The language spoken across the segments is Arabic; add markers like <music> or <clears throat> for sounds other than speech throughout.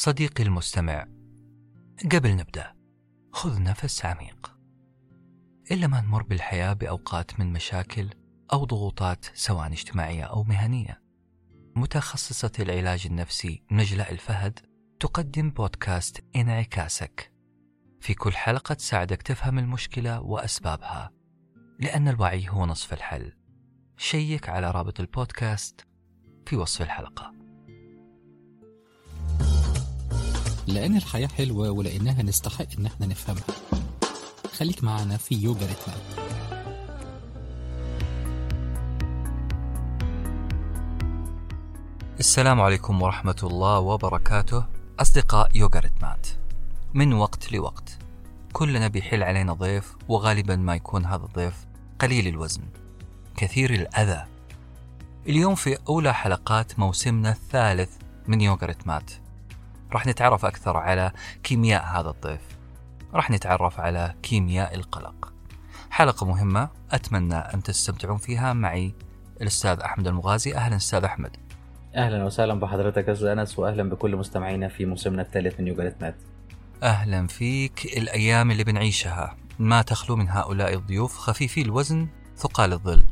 صديقي المستمع. قبل نبدأ خذ نفس عميق. إلا ما نمر بالحياة بأوقات من مشاكل أو ضغوطات سواء اجتماعية أو مهنية. متخصصة العلاج النفسي نجلاء الفهد تقدم بودكاست انعكاسك. في كل حلقة تساعدك تفهم المشكلة وأسبابها لأن الوعي هو نصف الحل. شيك على رابط البودكاست في وصف الحلقة. لأن الحياة حلوة ولأنها نستحق إن إحنا نفهمها. خليك معنا في يوجا ريتمات السلام عليكم ورحمة الله وبركاته. أصدقاء يوغا ريتمات من وقت لوقت. كلنا بيحل علينا ضيف وغالبا ما يكون هذا الضيف قليل الوزن كثير الأذى. اليوم في أولى حلقات موسمنا الثالث من يوغا ريتمات. راح نتعرف أكثر على كيمياء هذا الضيف راح نتعرف على كيمياء القلق. حلقة مهمة أتمنى أن تستمتعون فيها معي الأستاذ أحمد المغازي. أهلا أستاذ أحمد. أهلا وسهلا بحضرتك يا أستاذ أنس واهلا بكل مستمعينا في موسمنا الثالث من يوجا ريتمات أهلا فيك. الأيام اللي بنعيشها ما تخلو من هؤلاء الضيوف. خفيفي الوزن ثقال الظل.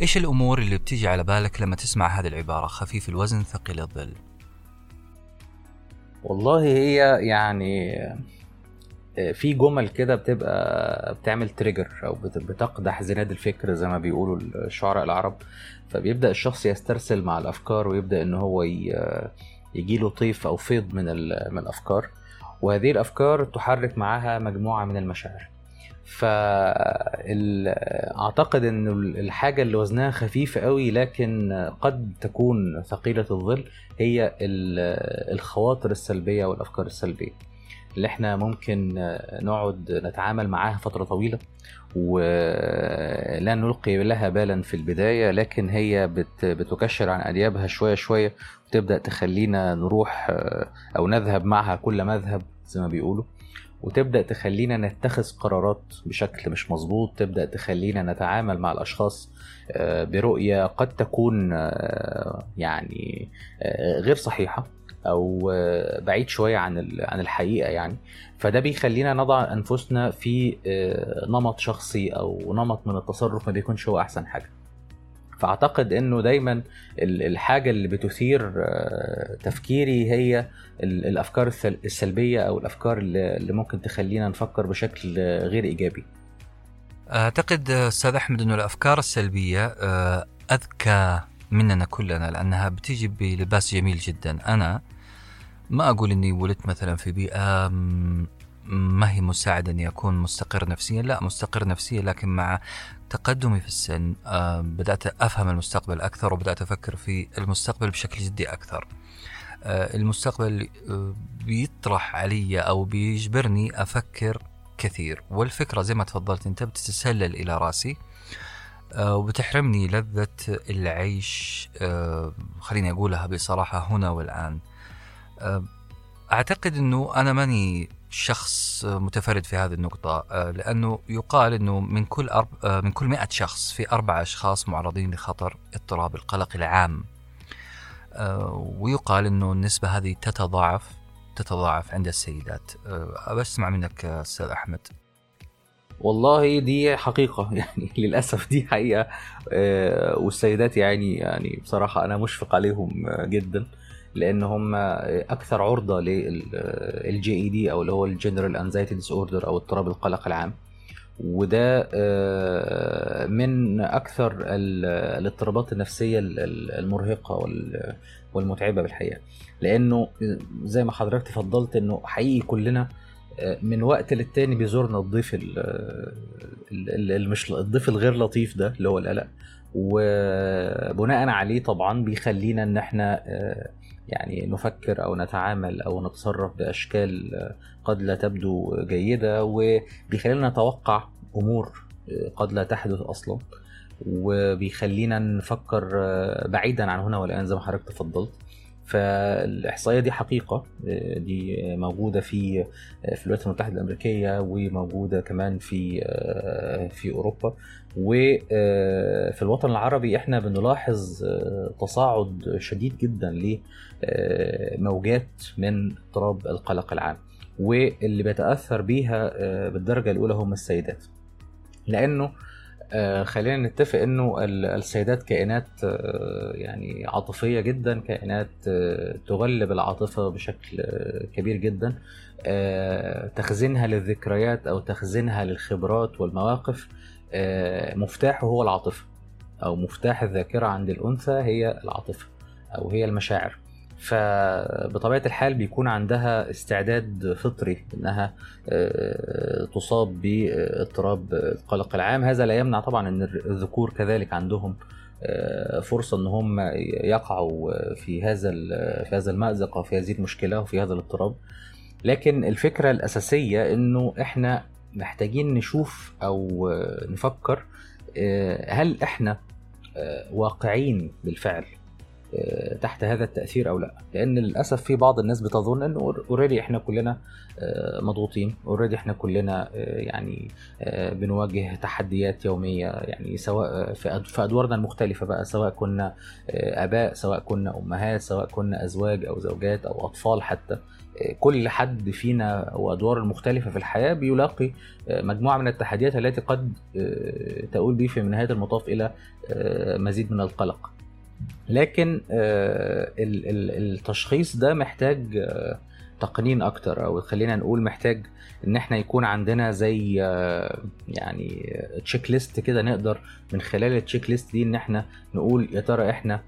إيش الأمور اللي بتيجي على بالك لما تسمع هذه العبارة؟ خفيف الوزن ثقيل الظل. والله هي يعني آه، في جمل كده بتبقى بتعمل تريجر أو بت- بتقدح زناد الفكر زي ما بيقولوا الشعراء العرب. فبيبدأ الشخص يسترسل مع الأفكار ويبدأ إن هو يجيله طيف أو فيض من من الأفكار. وهذه الأفكار تحرك معها مجموعة من المشاعر. فأعتقد إن الحاجة اللي وزنها خفيف قوي لكن قد تكون ثقيلة الظل هي ال- الخواطر السلبية والأفكار السلبية. اللي إحنا ممكن نقعد نتعامل معاها فترة طويلة ولا نلقي لها بالا في البداية لكن هي بت- بتكشر عن انيابها شوية شوية وتبدأ تخلينا نروح أو نذهب معها كل مذهب زي ما بيقولوا. وتبدأ تخلينا نتخذ قرارات بشكل مش مظبوط تبدأ تخلينا نتعامل مع الأشخاص آه، برؤية قد تكون آه، يعني آه، غير صحيحة أو بعيد شوية عن عن الحقيقة يعني. فده بيخلينا نضع أنفسنا في نمط شخصي أو نمط من التصرف ما بيكونش هو أحسن حاجة. فأعتقد إنه دايما ال- الحاجة اللي بتثير آه، تفكيري هي ال- الأفكار السل- السلبية أو الأفكار اللي ممكن تخلينا نفكر بشكل غير إيجابي. أعتقد أستاذ أحمد أنه الأفكار السلبية آه، أذكى مننا كلنا لأنها بتيجي بلباس جميل جدا. أنا ما أقول أني ولدت مثلا في بيئة م- ما هي مساعدة أني أكون مستقر نفسيا لا مستقر نفسيا لكن مع تقدمي في السن بدأت أفهم المستقبل أكثر وبدأت أفكر في المستقبل بشكل جدي أكثر. آه، المستقبل آه، بيطرح علي أو بيجبرني أفكر كثير والفكرة زي ما تفضلت أنت بتتسلل إلى رأسي آه، وبتحرمني لذة العيش خليني أقولها بصراحة هنا والآن. أعتقد أنه أنا ماني شخص متفرد في هذه النقطة آه، لأنه يقال أنه من كل أرب... آه، من كل 100 شخص في أربعة أشخاص معرضين لخطر اضطراب القلق العام. آه، ويقال أنه النسبة هذه تتضاعف تتضاعف عند السيدات. بسمع منك أستاذ أحمد. والله دي حقيقة. <laughs> يعني للأسف دي حقيقة. والسيدات يعني يعني بصراحة أنا مشفق عليهم جدا. لأن هم أكثر عرضة لل GAD أو اللي هو ال general anxiety disorder أو اضطراب القلق العام. وده آه، من أكثر ال- الاضطرابات النفسية ال- ال- المرهقة وال- والمتعبة بالحقيقة. لأنه زي ما حضرتك تفضلت إنه حقيقي كلنا من وقت للتاني بيزورنا الضيف ال ال- ال- مش الضيف الغير لطيف ده اللي هو القلق. وبناء عليه طبعا بيخلينا إن إحنا آه، يعني نفكر أو نتعامل أو نتصرف بأشكال آه، قد لا تبدو جيدة وبيخلينا نتوقع أمور آه، قد لا تحدث أصلا وبيخلينا نفكر بعيدا عن هنا والآن زي ما حضرتك تفضلت. فالإحصائية دي حقيقة آه، دي موجودة في آه، في الولايات المتحدة الأمريكية وموجودة كمان في آه، في أوروبا. وفي الوطن العربي إحنا بنلاحظ تصاعد شديد جدا لموجات من اضطراب القلق العام. واللي بيتأثر بيها بالدرجة الأولى هم السيدات. لأنه خلينا نتفق إنه ال- السيدات كائنات آه، يعني عاطفية جدا كائنات آه، تغلب العاطفة بشكل آه، كبير جدا. آه، تخزينها للذكريات أو تخزينها للخبرات والمواقف آه، مفتاحه هو العاطفة أو مفتاح الذاكرة عند الأنثى هي العاطفة أو هي المشاعر. فبطبيعة الحال بيكون عندها استعداد فطري إنها آه، تصاب باضطراب القلق العام. هذا لا يمنع طبعا إن الذكور كذلك عندهم آه، فرصة إن هم يقعوا في هذا في هذا المأزق أو في هذه المشكلة وفي هذا الاضطراب. لكن الفكرة الأساسية إنه إحنا محتاجين نشوف أو آه، نفكر هل إحنا واقعين بالفعل؟ تحت هذا التأثير أو لا. لأن للأسف في بعض الناس بتظن إنه already إحنا كلنا آه، مضغوطين already إحنا كلنا آه، يعني آه، بنواجه تحديات يومية يعني سواء في أدوارنا المختلفة بقى سواء كنا آه، آباء سواء كنا أمهات سواء كنا أزواج أو زوجات أو أطفال حتى آه، كل حد فينا وأدواره المختلفة في الحياة بيلاقي آه، مجموعة من التحديات التي قد آه، تؤول به في نهايه المطاف إلى آه، مزيد من القلق. لكن آه، ال- ال- التشخيص ده محتاج آه، تقنين أكتر أو خلينا نقول محتاج إن إحنا يكون عندنا زي آه، يعني تشيك ليست كده نقدر من خلال التشيك ليست دي إن إحنا نقول يا ترى إحنا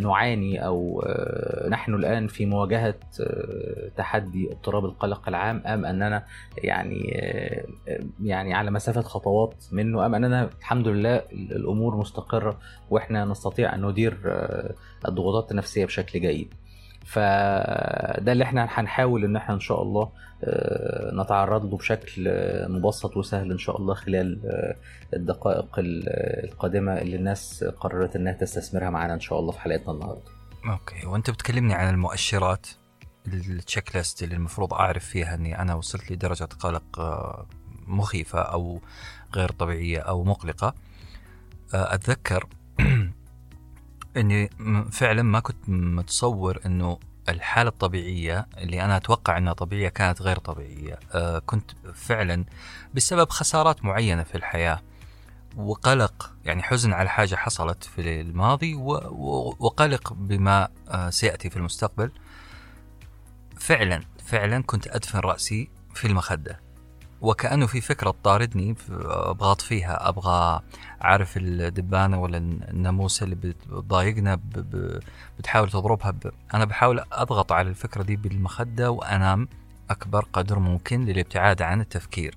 نعاني أو آه، نحن الآن في مواجهة آه، تحدي اضطراب القلق العام أم أننا يعني آه، يعني على مسافة خطوات منه أم أننا الحمد لله الأمور مستقرة وإحنا نستطيع أن ندير آه، الضغوطات النفسية بشكل جيد. فده اللي إحنا هنحاول إن إحنا إن شاء الله آه، نتعرض له بشكل آه، مبسط وسهل إن شاء الله خلال آه، الدقائق ال- القادمة اللي الناس قررت إنها تستثمرها معانا إن شاء الله في حلقتنا النهارده. okay. وأنت بتكلمني عن المؤشرات ال checklist اللي المفروض أعرف فيها إني أنا وصلت لدرجة قلق مخيفة أو غير طبيعية أو مقلقة. أتذكر إني فعلا ما كنت متصور إنه الحالة الطبيعية اللي أنا أتوقع أنها طبيعية كانت غير طبيعية. آه كنت فعلا بسبب خسارات معينة في الحياة وقلق يعني حزن على حاجة حصلت في الماضي وقلق بما آه سيأتي في المستقبل. فعلا فعلا كنت أدفن رأسي في المخدة. وكأنه في فكرة تطاردني ف- أبغى أطفيها أبغى أعرف الدبانة ولا الناموسة اللي بتضايقنا. بتحاول تضربها ب... أنا بحاول أضغط على الفكرة دي بالمخدة وأنام أكبر قدر ممكن للابتعاد عن التفكير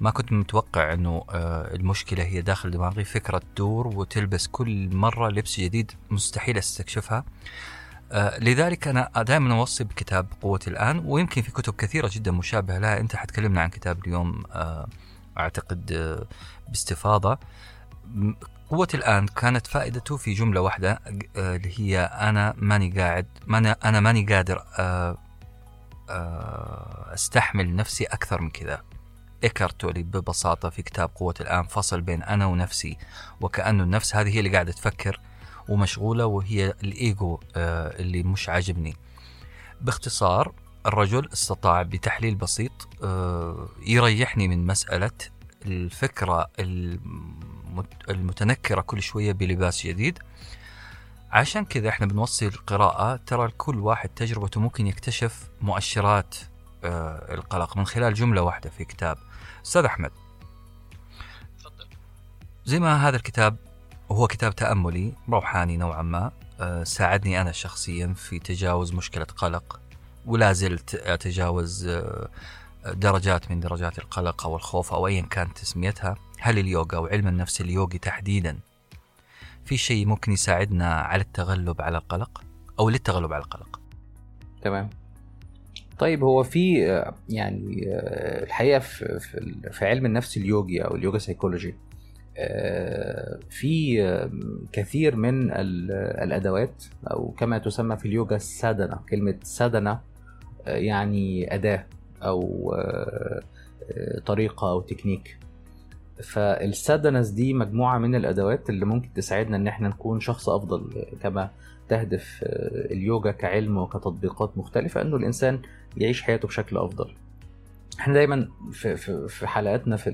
ما كنت متوقع أنه آه، المشكلة هي داخل دماغي فكرة تدور وتلبس كل مرة لبس جديد مستحيل أستكشفها لذلك أنا دائما أوصي بكتاب قوه الآن ويمكن في كتب كثيرة جدا مشابهة لها. أنت حتكلمنا عن كتاب اليوم آه، أعتقد آه، باستفاضة. قوة الآن كانت فائدته في جملة واحدة آه، اللي هي أنا ماني قاعد أنا ماني قادر آه، آه، أستحمل نفسي أكثر من كذا. إيكارت تولي ببساطة في كتاب قوة الآن فصل بين أنا ونفسي وكأنه النفس هذه هي اللي قاعدة تفكر. ومشغولة وهي الإيجو آه، اللي مش عاجبني. باختصار الرجل استطاع بتحليل بسيط آه، يريحني من مسألة الفكرة المت- المتنكرة كل شوية بلباس جديد. عشان كذا إحنا بنوصي القراءة. ترى كل واحد تجربته ممكن يكتشف مؤشرات آه، القلق من خلال جملة واحدة في كتاب. أستاذ أحمد. زي ما هذا الكتاب وهو كتاب تأملي روحاني نوعا ما. آه، ساعدني أنا شخصيا في تجاوز مشكلة قلق ولا زلت أتجاوز آه، درجات من درجات القلق أو الخوف أو أيا كانت تسميتها هل اليوغا أو علم النفس اليوغي تحديدا. في شيء ممكن يساعدنا على التغلب على القلق أو للتغلب على القلق؟ تمام. طيب هو في آه، يعني الحقيقة في في علم النفس اليوجي أو اليوجا سيكولوجي في آه، كثير من ال- الأدوات أو كما تسمى في اليوجا ال sadhana كلمة sadhana آه، يعني أداة أو آه، طريقة أو تكنيك. فال sadhanas دي مجموعة من الأدوات اللي ممكن تساعدنا إن إحنا نكون شخص أفضل كما تهدف اليوجا كعلم وكتطبيقات مختلفة إنه الإنسان يعيش حياته بشكل أفضل. إحنا دايما في في في حلقاتنا في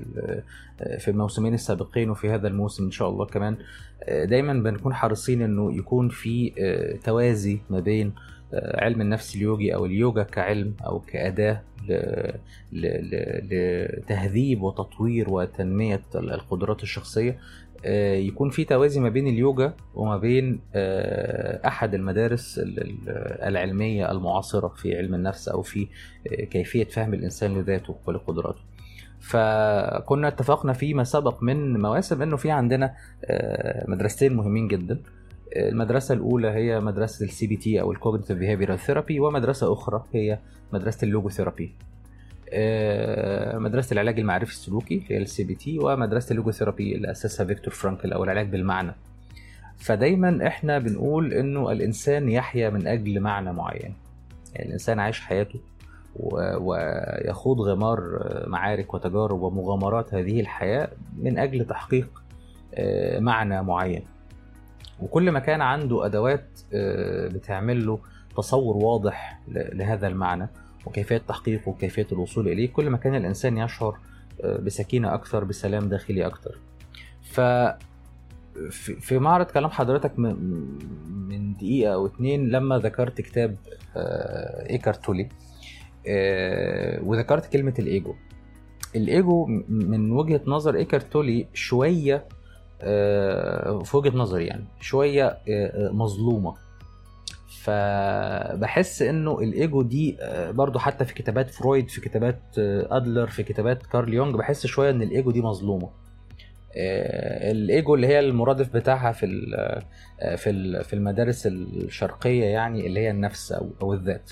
في الموسمين السابقين وفي هذا الموسم إن شاء الله كمان دايما بنكون حريصين إنه يكون في توازي ما بين علم النفس اليوجي أو اليوجا كعلم أو كأداة لتهذيب وتطوير وتنمية القدرات الشخصية آه، يكون في توازي ما بين اليوجا وما بين آه، أحد المدارس ال- ال- العلمية المعاصرة في علم النفس أو في آه، كيفية فهم الإنسان لذاته ولقدراته. فكنا اتفقنا فيما سبق من مواسم إنه في عندنا مدرستين مهمين جدا. المدرسة الأولى هي مدرسة ال CBT أو ال cognitive behavioral therapy ومدرسة أخرى هي مدرسة ال logotherapy آه، مدرسة العلاج المعرفي السلوكي هي ال CBT ومدرسة ال logotherapy اللي أسسها فيكتور فرانكل أو العلاج بالمعنى. فدايما إحنا بنقول إنه الإنسان يحيا من أجل معنى معين. يعني الإنسان عايش حياته ويخوض غمار معارك وتجارب ومغامرات هذه الحياة من أجل تحقيق آه، معنى معين. وكل ما كان عنده أدوات آه، بتعمل له تصور واضح لهذا المعنى وكيفية تحقيقه وكيفية الوصول إليه كل ما كان الإنسان يشعر آه، بسكينة أكثر بسلام داخلي أكثر. ف في معرض كلام حضرتك من دقيقة أو اتنين لما ذكرت كتاب آه، إيكارت تولي آه، وذكرت كلمة الإيجو. الإيجو م- من وجهة نظر إيكارت تولي شوية آه، في وجهة نظري يعني شوية آه، آه، مظلومة. فبحس إنه الإيجو دي آه، برضو حتى في كتابات فرويد في كتابات آه، أدلر في كتابات كارل يونج بحس شوية إن الإيجو دي مظلومة. آه، الإيجو اللي هي المرادف بتاعها في آه، في في المدارس الشرقية يعني اللي هي النفس أو الذات.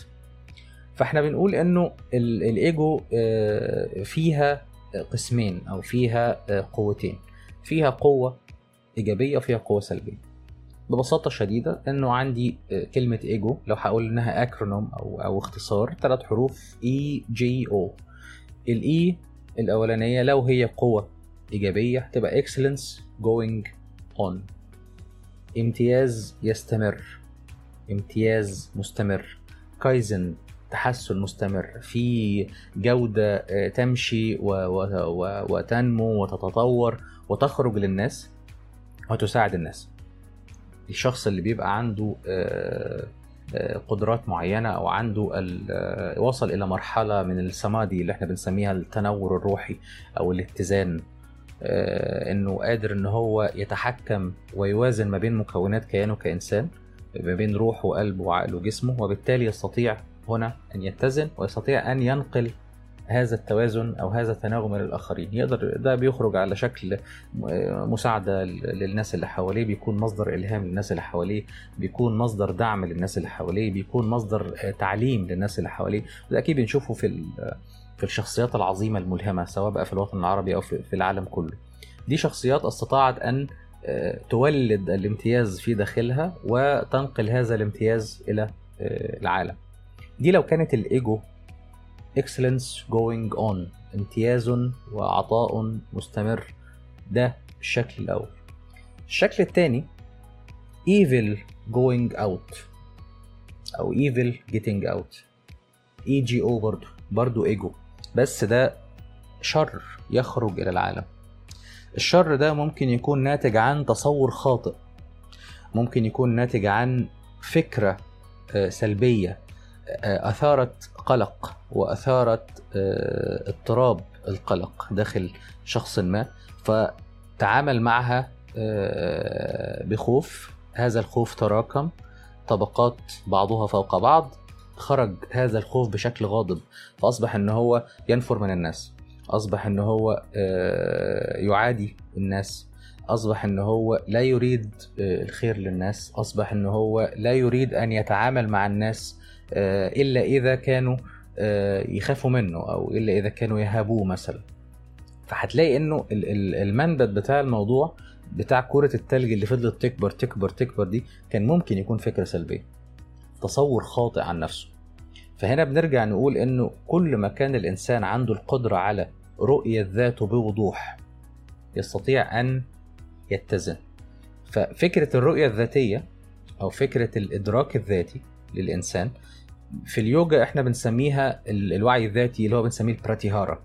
فإحنا بنقول إنه ال- الإيجو آه، فيها قسمين أو فيها آه، قوتين. فيها قوة إيجابية وفيها قوة سلبية. ببساطة شديدة إنه عندي آه، كلمة إيجو. لو هقول إنها acronym أو أو اختصار ثلاث حروف E G O الاي الأولانية لو هي قوة إيجابية تبقى excellence going on. امتياز يستمر. امتياز مستمر. كايزن تحسن مستمر. في جودة آه، تمشي وتنمو وتتطور. وتخرج للناس وتساعد الناس. الشخص اللي بيبقى عنده آه، آه، قدرات معينة أو عنده آه، وصل إلى مرحلة من السمادي اللي إحنا بنسميها التنور الروحي أو الاتزان إنه قادر إن هو يتحكم ويوازن ما بين مكونات كيانه كانسان ما بين روحه وقلبه وعقله وجسمه وبالتالي يستطيع هنا أن يتزن ويستطيع أن ينقل هذا التوازن أو هذا التناغم إلى الآخرين. يقدر ده بيخرج على شكل مساعدة للناس اللي حواليه بيكون مصدر إلهام للناس اللي حواليه بيكون مصدر دعم للناس اللي حواليه بيكون مصدر آه، تعليم للناس اللي حواليه. وده أكيد بنشوفه في في الشخصيات العظيمة الملهمة سواء بقى في الوطن العربي أو في في العالم كله. دي شخصيات استطاعت أن آه، تولد الامتياز في داخلها وتنقل هذا الامتياز إلى آه، العالم. دي لو كانت الإيجو excellence going on. امتياز وعطاء مستمر. ده الشكل الأول. الشكل الثاني evil going out. أو evil getting out. أو برضو. برضو ايجو بس ده شر يخرج إلى العالم. الشر ده ممكن يكون ناتج عن تصور خاطئ. ممكن يكون ناتج عن فكرة آه، سلبية. آه، أثارت قلق وأثارت آه، اضطراب القلق داخل شخص ما فتعامل معها آه، بخوف. هذا الخوف تراكم طبقات بعضها فوق بعض خرج هذا الخوف بشكل غاضب فأصبح أن هو ينفر من الناس أصبح أن هو يعادي الناس أصبح أن هو لا يريد الخير للناس أصبح أن هو لا يريد أن يتعامل مع الناس آه، إلا إذا كانوا آه، يخافوا منه أو إلا إذا كانوا يهابوه مثلا. فهتلاقي إنه ال- ال- المنبت بتاع الموضوع بتاع كرة التلج اللي فضلت تكبر تكبر تكبر دي كان ممكن يكون فكرة سلبية. تصور خاطئ عن نفسه. فهنا بنرجع نقول إنه كل ما كان الإنسان عنده القدرة على رؤية ذاته بوضوح يستطيع أن يتزن. ففكرة الرؤية الذاتية أو فكرة الإدراك الذاتي للإنسان. في اليوجا إحنا بنسميها ال- الوعي الذاتي اللي هو بنسميه البراتيهارا.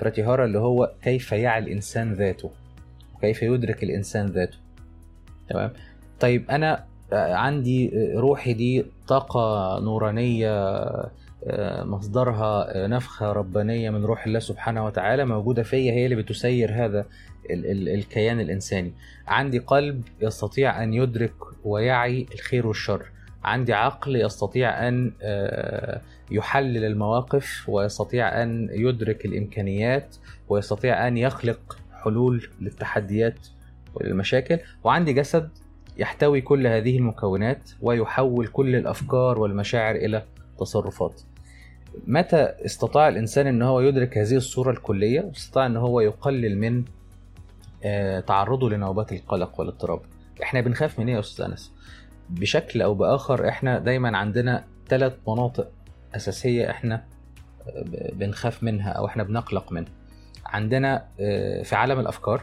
براتيهارا اللي هو كيف يعي الإنسان ذاته وكيف يدرك الإنسان ذاته. تمام؟ طيب أنا آه، عندي آه، روحي دي طاقة نورانية آه، مصدرها نفخة ربانية من روح الله سبحانه وتعالى موجودة فيا هي اللي بتسير هذا ال- ال- الكيان الإنساني. عندي قلب يستطيع أن يدرك ويعي الخير والشر. عندي عقل يستطيع أن آه، يحلل المواقف ويستطيع أن يدرك الإمكانيات ويستطيع أن يخلق حلول للتحديات وللمشاكل وعندي جسد يحتوي كل هذه المكونات ويحول كل الأفكار والمشاعر إلى تصرفات. متى استطاع الإنسان إن هو يدرك هذه الصورة الكلية؟ استطاع إن هو يقلل من آه، تعرضه لنوبات القلق والاضطراب. إحنا بنخاف من إيه يا أستاذ أنس؟ بشكل أو بآخر إحنا دايما عندنا ثلاث مناطق أساسية إحنا آه، بنخاف منها أو إحنا بنقلق منها. عندنا آه، في عالم الأفكار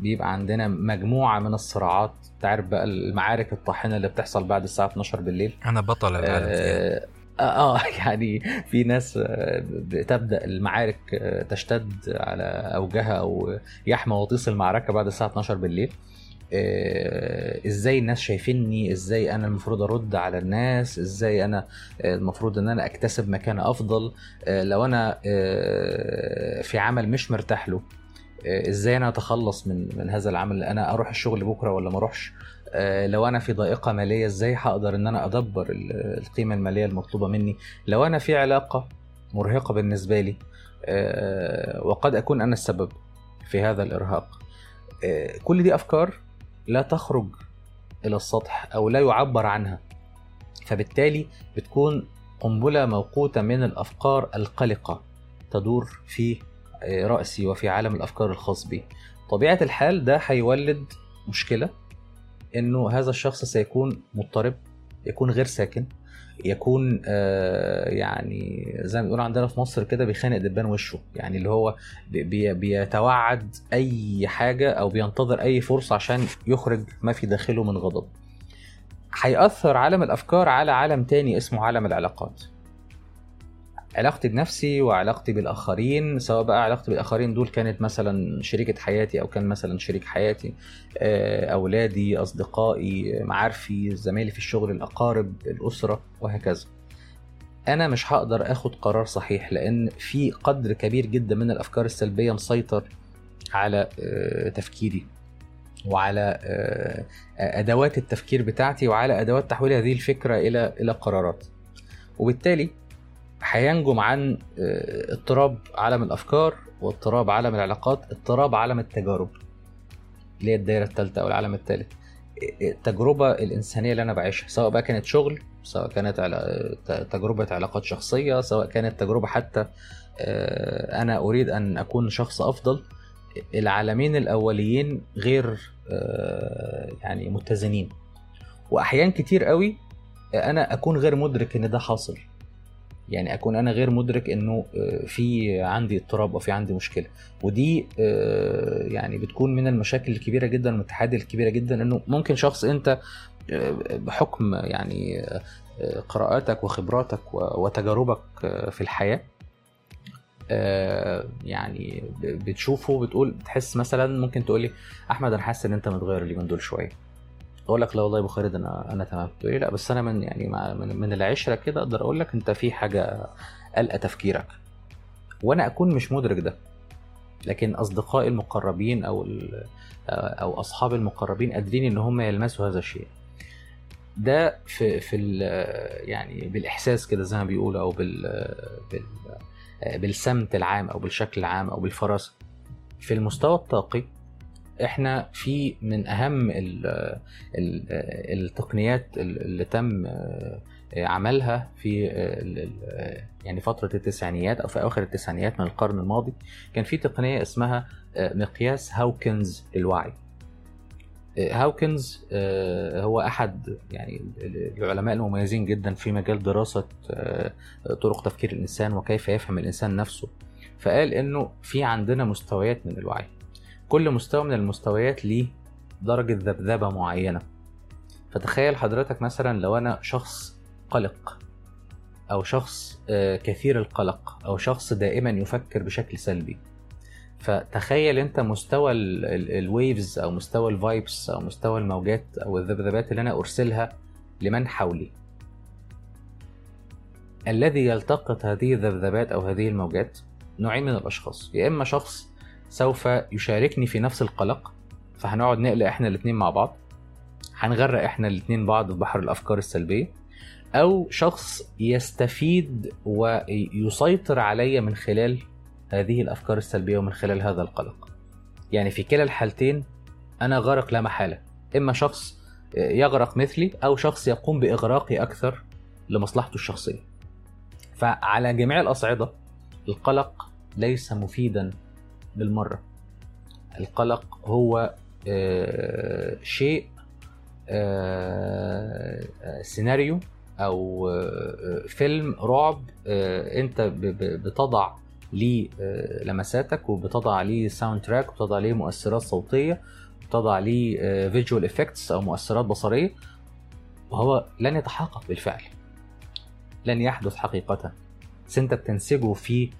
بيبقى عندنا مجموعة من الصراعات. تعرف بقى المعارك الطاحنة اللي بتحصل بعد الساعة 12 بالليل؟ أنا بطل العالم. آه, آه آه، <laughs> يعني في ناس آه، بتبدأ المعارك آه، تشتد على أوجها أو يحمى وطيس المعركة بعد الساعة 12 بالليل. آه، إزاي الناس شايفيني؟ إزاي أنا المفروض أرد على الناس؟ إزاي أنا آه، المفروض إن أنا أكتسب مكانه أفضل؟ آه، لو أنا آه، في عمل مش مرتاح له آه، إزاي أنا أتخلص من من هذا العمل؟ أنا أروح الشغل بكرة ولا ما أروحش؟ آه، لو أنا في ضائقة مالية إزاي هقدر إن أنا أدبر ال- القيمة المالية المطلوبة مني؟ لو أنا في علاقة مرهقة بالنسبة لي آه، وقد أكون أنا السبب في هذا الإرهاق آه، كل دي أفكار لا تخرج إلى السطح أو لا يعبر عنها. فبالتالي بتكون قنبلة موقوتة من الأفكار القلقة تدور في رأسي وفي عالم الأفكار الخاص بي. طبيعة الحال ده هيولد مشكلة إنه هذا الشخص سيكون مضطرب يكون غير ساكن. يكون آه، يعني زي ما بنقول عندنا في مصر كده بيخانق دبان وشه. يعني اللي هو بي- بي- بيتوعد أي حاجة أو بينتظر أي فرصة عشان يخرج ما في داخله من غضب. هيأثر عالم الأفكار على عالم تاني اسمه عالم العلاقات. علاقتي بنفسي وعلاقتي بالآخرين سواء بقى علاقتي بالآخرين دول كانت مثلا شريكة حياتي أو كان مثلا شريك حياتي آه، أولادي أصدقائي معارفي زمايلي في الشغل الأقارب الأسرة وهكذا. أنا مش هقدر آخد قرار صحيح لأن في قدر كبير جدا من الأفكار السلبية مسيطر على آه، تفكيري وعلى آه، أدوات التفكير بتاعتي وعلى أدوات تحويل هذه الفكرة إلى إلى قرارات. وبالتالي هينجم عن آه، اضطراب عالم الأفكار واضطراب عالم العلاقات اضطراب عالم التجارب اللي هي الدايرة الثالثه أو العالم الثالث التجربه الإنسانية اللي أنا بعيشها سواء بقى كانت شغل سواء كانت تجربة علاقات شخصية سواء كانت تجربة حتى آه، أنا أريد أن أكون شخص أفضل العالمين الأوليين غير آه، يعني متزنين. وأحيان كتير قوي أنا أكون غير مدرك إن ده حاصل. يعني أكون أنا غير مدرك إنه آه، في عندي اضطراب أو في عندي مشكلة. ودي آه، يعني بتكون من المشاكل الكبيرة جدا والتحدي الكبيرة جدا إنه ممكن شخص أنت آه، بحكم يعني قراءاتك وخبراتك وتجاربك في الحياة يعني بتشوفه بتقول بتحس مثلا ممكن تقول لي أحمد أنا حاسس إن أنت متغير اليومين دول شوية. أقول لك لا والله يا أبو خالد أنا أنا تمام. تقول لي لا بس أنا من يعني من, من العشرة كده أقدر أقول لك أنت في حاجة قلقة تفكيرك. وأنا أكون مش مدرك ده. لكن أصدقائي المقربين أو ال- أو اصحابي المقربين قادرين إن هم يلمسوا هذا الشيء. ده في في يعني بالإحساس كده زي ما بيقولوا أو بال بال بالسمت العام أو بالشكل العام أو بالفراسه في المستوى الطاقي إحنا في من اهم ال ال التقنيات اللي تم آه، عملها في يعني فترة التسعينيات أو في أواخر التسعينيات من القرن الماضي كان في تقنية اسمها آه، مقياس هاوكنز للوعي آه، هاوكنز هو أحد يعني ال- العلماء المميزين جدا في مجال دراسة طرق تفكير الإنسان وكيف يفهم الإنسان نفسه. فقال إنه في عندنا مستويات من الوعي. كل مستوى من المستويات ليه درجة ذبذبة معينة. فتخيل حضرتك مثلا لو أنا شخص قلق أو شخص آه، كثير القلق أو شخص دائما يفكر بشكل سلبي. فتخيل أنت مستوى ال waves أو مستوى ال vibes أو مستوى الموجات أو الذبذبات اللي أنا أرسلها لمن حولي. الذي يلتقط هذه الذبذبات أو هذه الموجات نوعين من الأشخاص. يا إما شخص سوف يشاركني في نفس القلق فهنقعد نقلق إحنا الاتنين مع بعض هنغرق إحنا الاتنين بعض في بحر الأفكار السلبية أو شخص يستفيد ويسيطر علي من خلال هذه الأفكار السلبية ومن خلال هذا القلق. يعني في كلا الحالتين أنا غارق لا محالة. إما شخص يغرق مثلي أو شخص يقوم بإغراقي أكثر لمصلحته الشخصية. فعلى جميع الأصعدة القلق ليس مفيدا بالمرة القلق هو آه، شيء آه، آه، سيناريو أو فيلم رعب أنت بتضع ليه لمساتك وبتضع ليه soundtrack وبتضع ليه مؤثرات صوتية وبتضع ليه visual effects أو مؤثرات بصرية. وهو لن يتحقق بالفعل. لن يحدث حقيقة. بس انت بتنسجه في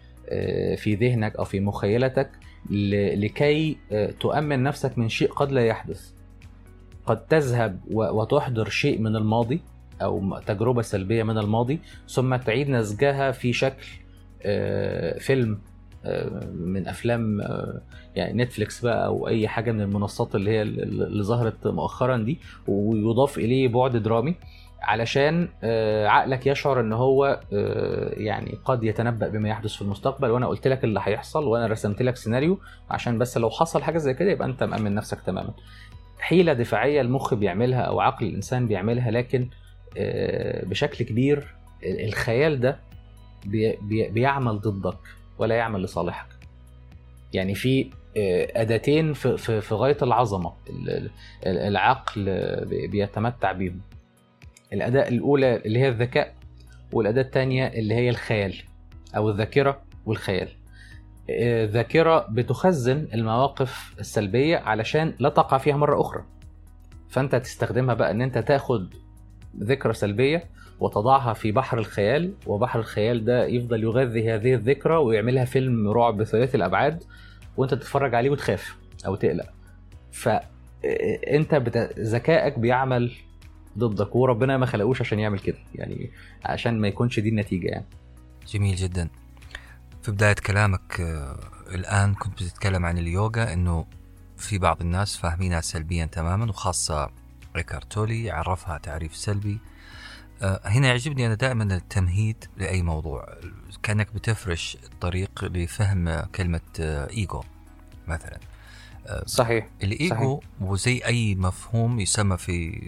في ذهنك أو في مخيلتك. لكي آه، تؤمن نفسك من شيء قد لا يحدث. قد تذهب وتحضر شيء من الماضي أو تجربة سلبية من الماضي ثم تعيد نسجها في شكل آه، فيلم آه، من أفلام يعني نتفليكس بقى أو أي حاجة من المنصات اللي هي ال- اللي ظهرت مؤخرا دي ويضاف إليه بعد درامي. علشان آه، عقلك يشعر إن هو آه، يعني قد يتنبأ بما يحدث في المستقبل وأنا قلت لك اللي هيحصل وأنا رسمت لك سيناريو عشان بس لو حصل حاجة زي كده يبقى أنت مأمن نفسك تماما. حيلة دفاعية المخ بيعملها أو عقل الإنسان بيعملها لكن آه، بشكل كبير الخيال ده بي- بي- بيعمل ضدك ولا يعمل لصالحك. يعني في أداتين في غاية العظمة ال- ال- العقل بي- بيتمتع بيهم. الأداة الأولى اللي هي الذكاء والأداة الثانية اللي هي الخيال أو الذاكرة والخيال. آه، الذاكرة بتخزن المواقف السلبية علشان لا تقع فيها مرة أخرى. فأنت تستخدمها بقى إن أنت تاخد ذكرى سلبية وتضعها في بحر الخيال وبحر الخيال ده يفضل يغذي هذه الذكرى ويعملها فيلم رعب ثلاثي الأبعاد وأنت تتفرج عليه وتخاف أو تقلق. فانت بت... ذكائك بيعمل ضدك وربنا ما خلقوش عشان يعمل كده. يعني عشان ما يكونش دي النتيجة يعني. جميل جدا. في بداية كلامك آه، الآن كنت بتتكلم عن اليوغا أنه في بعض الناس فاهمينها سلبيا تماما وخاصة ريكارتولي عرفها تعريف سلبي. آه، هنا يعجبني أنا دائما التمهيد لأي موضوع. كأنك بتفرش الطريق لفهم كلمة آه، إيجو مثلا. صحيح الإيجو هو زي أي مفهوم يسمى في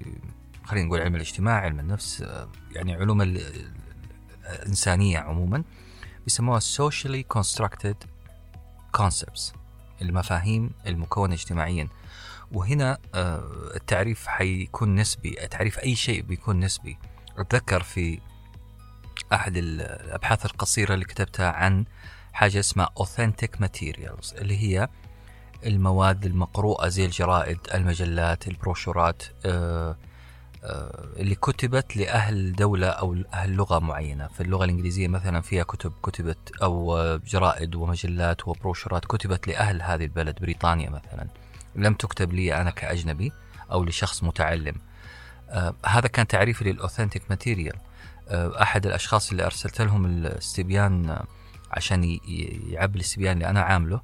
خلينا نقول علم الاجتماع علم النفس آه، يعني علوم ال- الإنسانية عموما بيسموها socially constructed concepts المفاهيم المكونة اجتماعيا. وهنا آه، التعريف حيكون نسبي تعريف أي شيء بيكون نسبي. أتذكر في أحد الأبحاث القصيرة اللي كتبتها عن حاجة اسمها authentic materials اللي هي المواد المقروءة زي الجرائد المجلات البروشورات آه، اللي كتبت لأهل دولة أو أهل لغة معينة. في اللغة الإنجليزية مثلا فيها كتب كتبت أو آه، جرائد ومجلات وبروشورات كتبت لأهل هذه البلد بريطانيا مثلا. لم تكتب لي أنا كأجنبي أو لشخص متعلم. آه، هذا كان تعريفي لل authentic material. أحد الأشخاص اللي أرسلت لهم الاستبيان آه، عشان يعبي الاستبيان اللي أنا عامله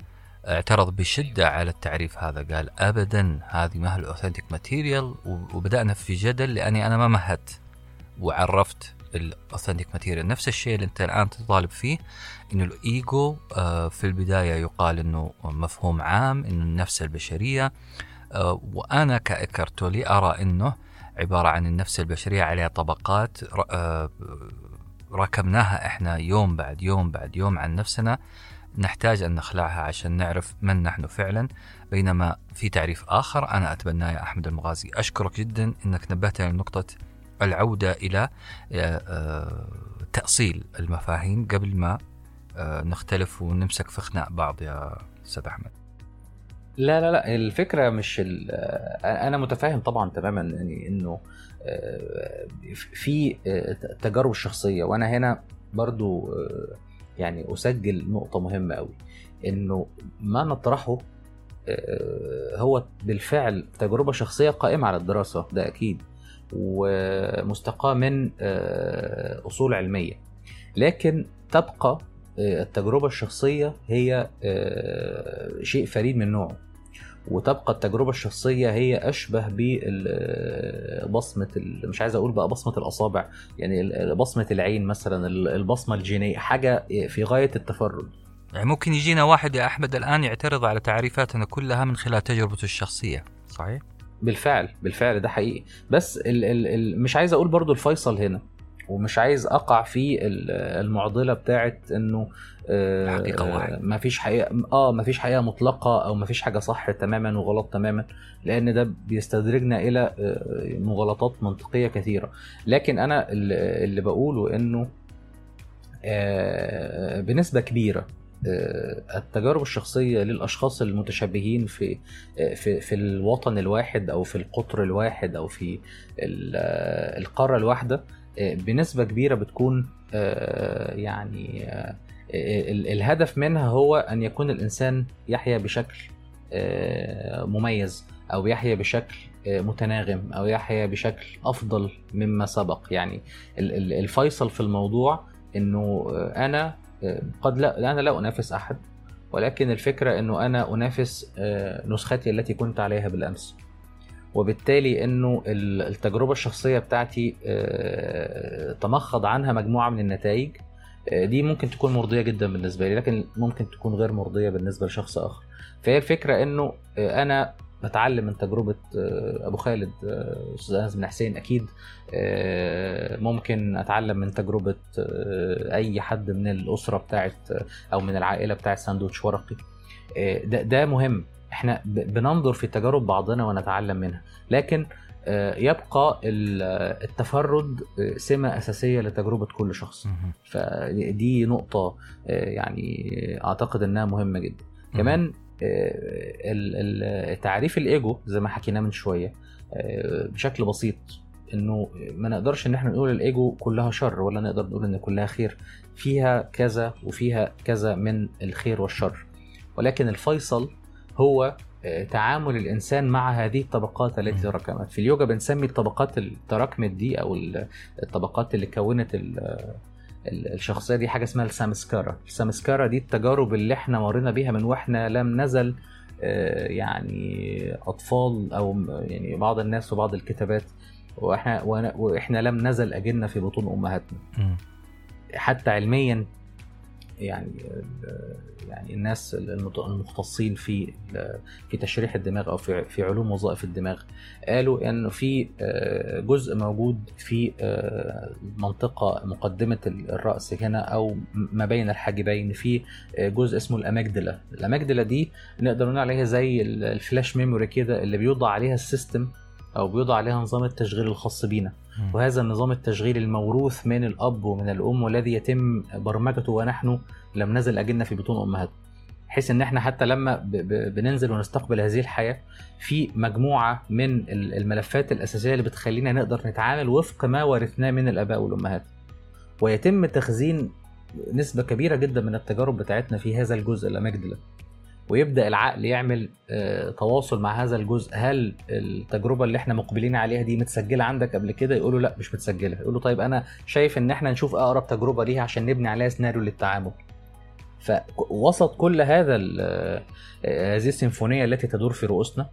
اعترض بشدة على التعريف هذا. قال أبدا هذه ما هي ال authentic material وبدأنا في جدل لأني أنا ما مهدت وعرفت ال authentic material نفس الشيء اللي أنت الآن تطالب فيه إنه الإيجو آه، في البداية يقال إنه مفهوم عام إنه النفس البشرية. آه، وأنا كإكرتولي أرى إنه عبارة عن النفس البشرية عليها طبقات آه، ركبناها إحنا يوم بعد يوم بعد يوم عن نفسنا. نحتاج أن نخلعها عشان نعرف من نحن فعلا. بينما في تعريف آخر أنا اتبناه يا أحمد المغازي أشكرك جدا إنك نبهتني لنقطه العودة إلى آه، آه، تأصيل المفاهيم قبل ما آه، نختلف ونمسك في خناق بعض يا أستاذ أحمد. لا لا لا الفكرة مش أنا متفاهم طبعا تماما يعني إنه في التجارب الشخصيه وأنا هنا برضو يعني أسجل نقطة مهمة قوي إنه ما نطرحه آه، هو بالفعل تجربة شخصية قائمة على الدراسة ده أكيد ومستقاة من آه، أصول علمية. لكن تبقى آه، التجربة الشخصية هي شيء فريد من نوعه. وتبقى التجربة الشخصية هي أشبه ببصمة مش عايز أقول بقى بصمة الأصابع يعني بصمة العين مثلا ال- البصمة الجينية حاجة في غاية التفرد. يعني ممكن يجينا واحد يا أحمد الآن يعترض على تعريفاتنا كلها من خلال تجربته الشخصية صحيح؟ بالفعل بالفعل ده حقيقي. بس ال ال ال مش عايز أقول برضو الفيصل هنا. ومش عايز أقع في ال- المعضلة بتاعت إنه آه، الحقيقة واحد. ما فيش حقيقة آه ما فيش حقيقة مطلقة أو ما فيش حاجة صح تماما وغلط تماما لأن ده بيستدرجنا إلى آه، مغالطات منطقية كثيرة لكن أنا اللي بقوله إنه آه، بنسبة كبيرة التجارب الشخصية للأشخاص المتشابهين في في في الوطن الواحد أو في القطر الواحد أو في ال- القارة الواحدة بنسبة كبيرة بتكون آه، يعني آه، ال- الهدف منها هو أن يكون الإنسان يحيا بشكل آه، مميز أو يحيا بشكل آه، متناغم أو يحيا بشكل أفضل مما سبق. يعني ال- ال- الفيصل في الموضوع إنه آه، أنا آه، قد لا أنا لا أنافس أحد ولكن الفكرة إنه أنا أنافس آه، نسختي التي كنت عليها بالأمس. وبالتالي إنه ال- التجربة الشخصية بتاعتي آه، تمخض عنها مجموعة من النتائج. آه، دي ممكن تكون مرضية جدا بالنسبة لي لكن ممكن تكون غير مرضية بالنسبة لشخص آخر. فهي الفكرة إنه آه، أنا بتعلم من تجربة أبو خالد أستاذ أنس بن حسين. أكيد ممكن أتعلم من تجربة أي حد من الأسرة بتاعت أو من العائلة بتاعت ساندوتش ورقي. ده ده مهم. إحنا بننظر في تجارب بعضنا ونتعلم منها. لكن آه، يبقى ال- التفرد آه، سمة أساسية لتجربة كل شخص. فدي نقطة آه، يعني أعتقد إنها مهمة جدا. كمان تعريف الإيجو زي ما حكيناه من شوية بشكل بسيط إنه ما نقدرش إن إحنا نقول الإيجو كلها شر ولا نقدر نقول إن كلها خير. فيها كذا وفيها كذا من الخير والشر. ولكن الفيصل هو آه، تعامل الإنسان مع هذه الطبقات التي. تراكمت في اليوجا بنسمي الطبقات اللي تراكمت دي أو ال- الطبقات اللي كونت ال- ال- الشخصية دي حاجة اسمها السامسكارا السامسكارا دي التجارب اللي إحنا مرينا بيها من وإحنا لم نزل آه، يعني أطفال أو يعني بعض الناس وبعض الكتابات وإحنا وإحنا لم نزل أجنة في بطون أمهاتنا. حتى علميا يعني يعني الناس المختصين في في تشريح الدماغ أو في في علوم وظائف الدماغ قالوا انه في جزء موجود في منطقة مقدمة الرأس هنا أو ما بين الحاجبين في جزء اسمه ال amygdala. ال amygdala دي نقدر نقول عليها زي ال- ال flash memory كده اللي بيوضع عليها ال system أو بيوضع عليها نظام التشغيل الخاص بينا. وهذا النظام التشغيل الموروث من الأب ومن الأم والذي يتم برمجته ونحن لم نزل أجلنا في بطون أمهاتنا بحيث إن إحنا حتى لما بننزل ونستقبل هذه الحياة في مجموعة من ال- الملفات الأساسية اللي بتخلينا نقدر نتعامل وفق ما ورثناه من الآباء والأمهات. ويتم تخزين نسبة كبيرة جدا من التجارب بتاعتنا في هذا الجزء الاماجدلا ويبدأ العقل يعمل آه، تواصل مع هذا الجزء. هل التجربة اللي إحنا مقبلين عليها دي متسجلة عندك قبل كده؟ يقولوا لا مش متسجلة. يقولوا طيب أنا شايف إن إحنا نشوف أقرب تجربة ليها عشان نبني عليها سيناريو للتعامل. فوسط كل هذا آه، هذه السيمفونية التي تدور في رؤوسنا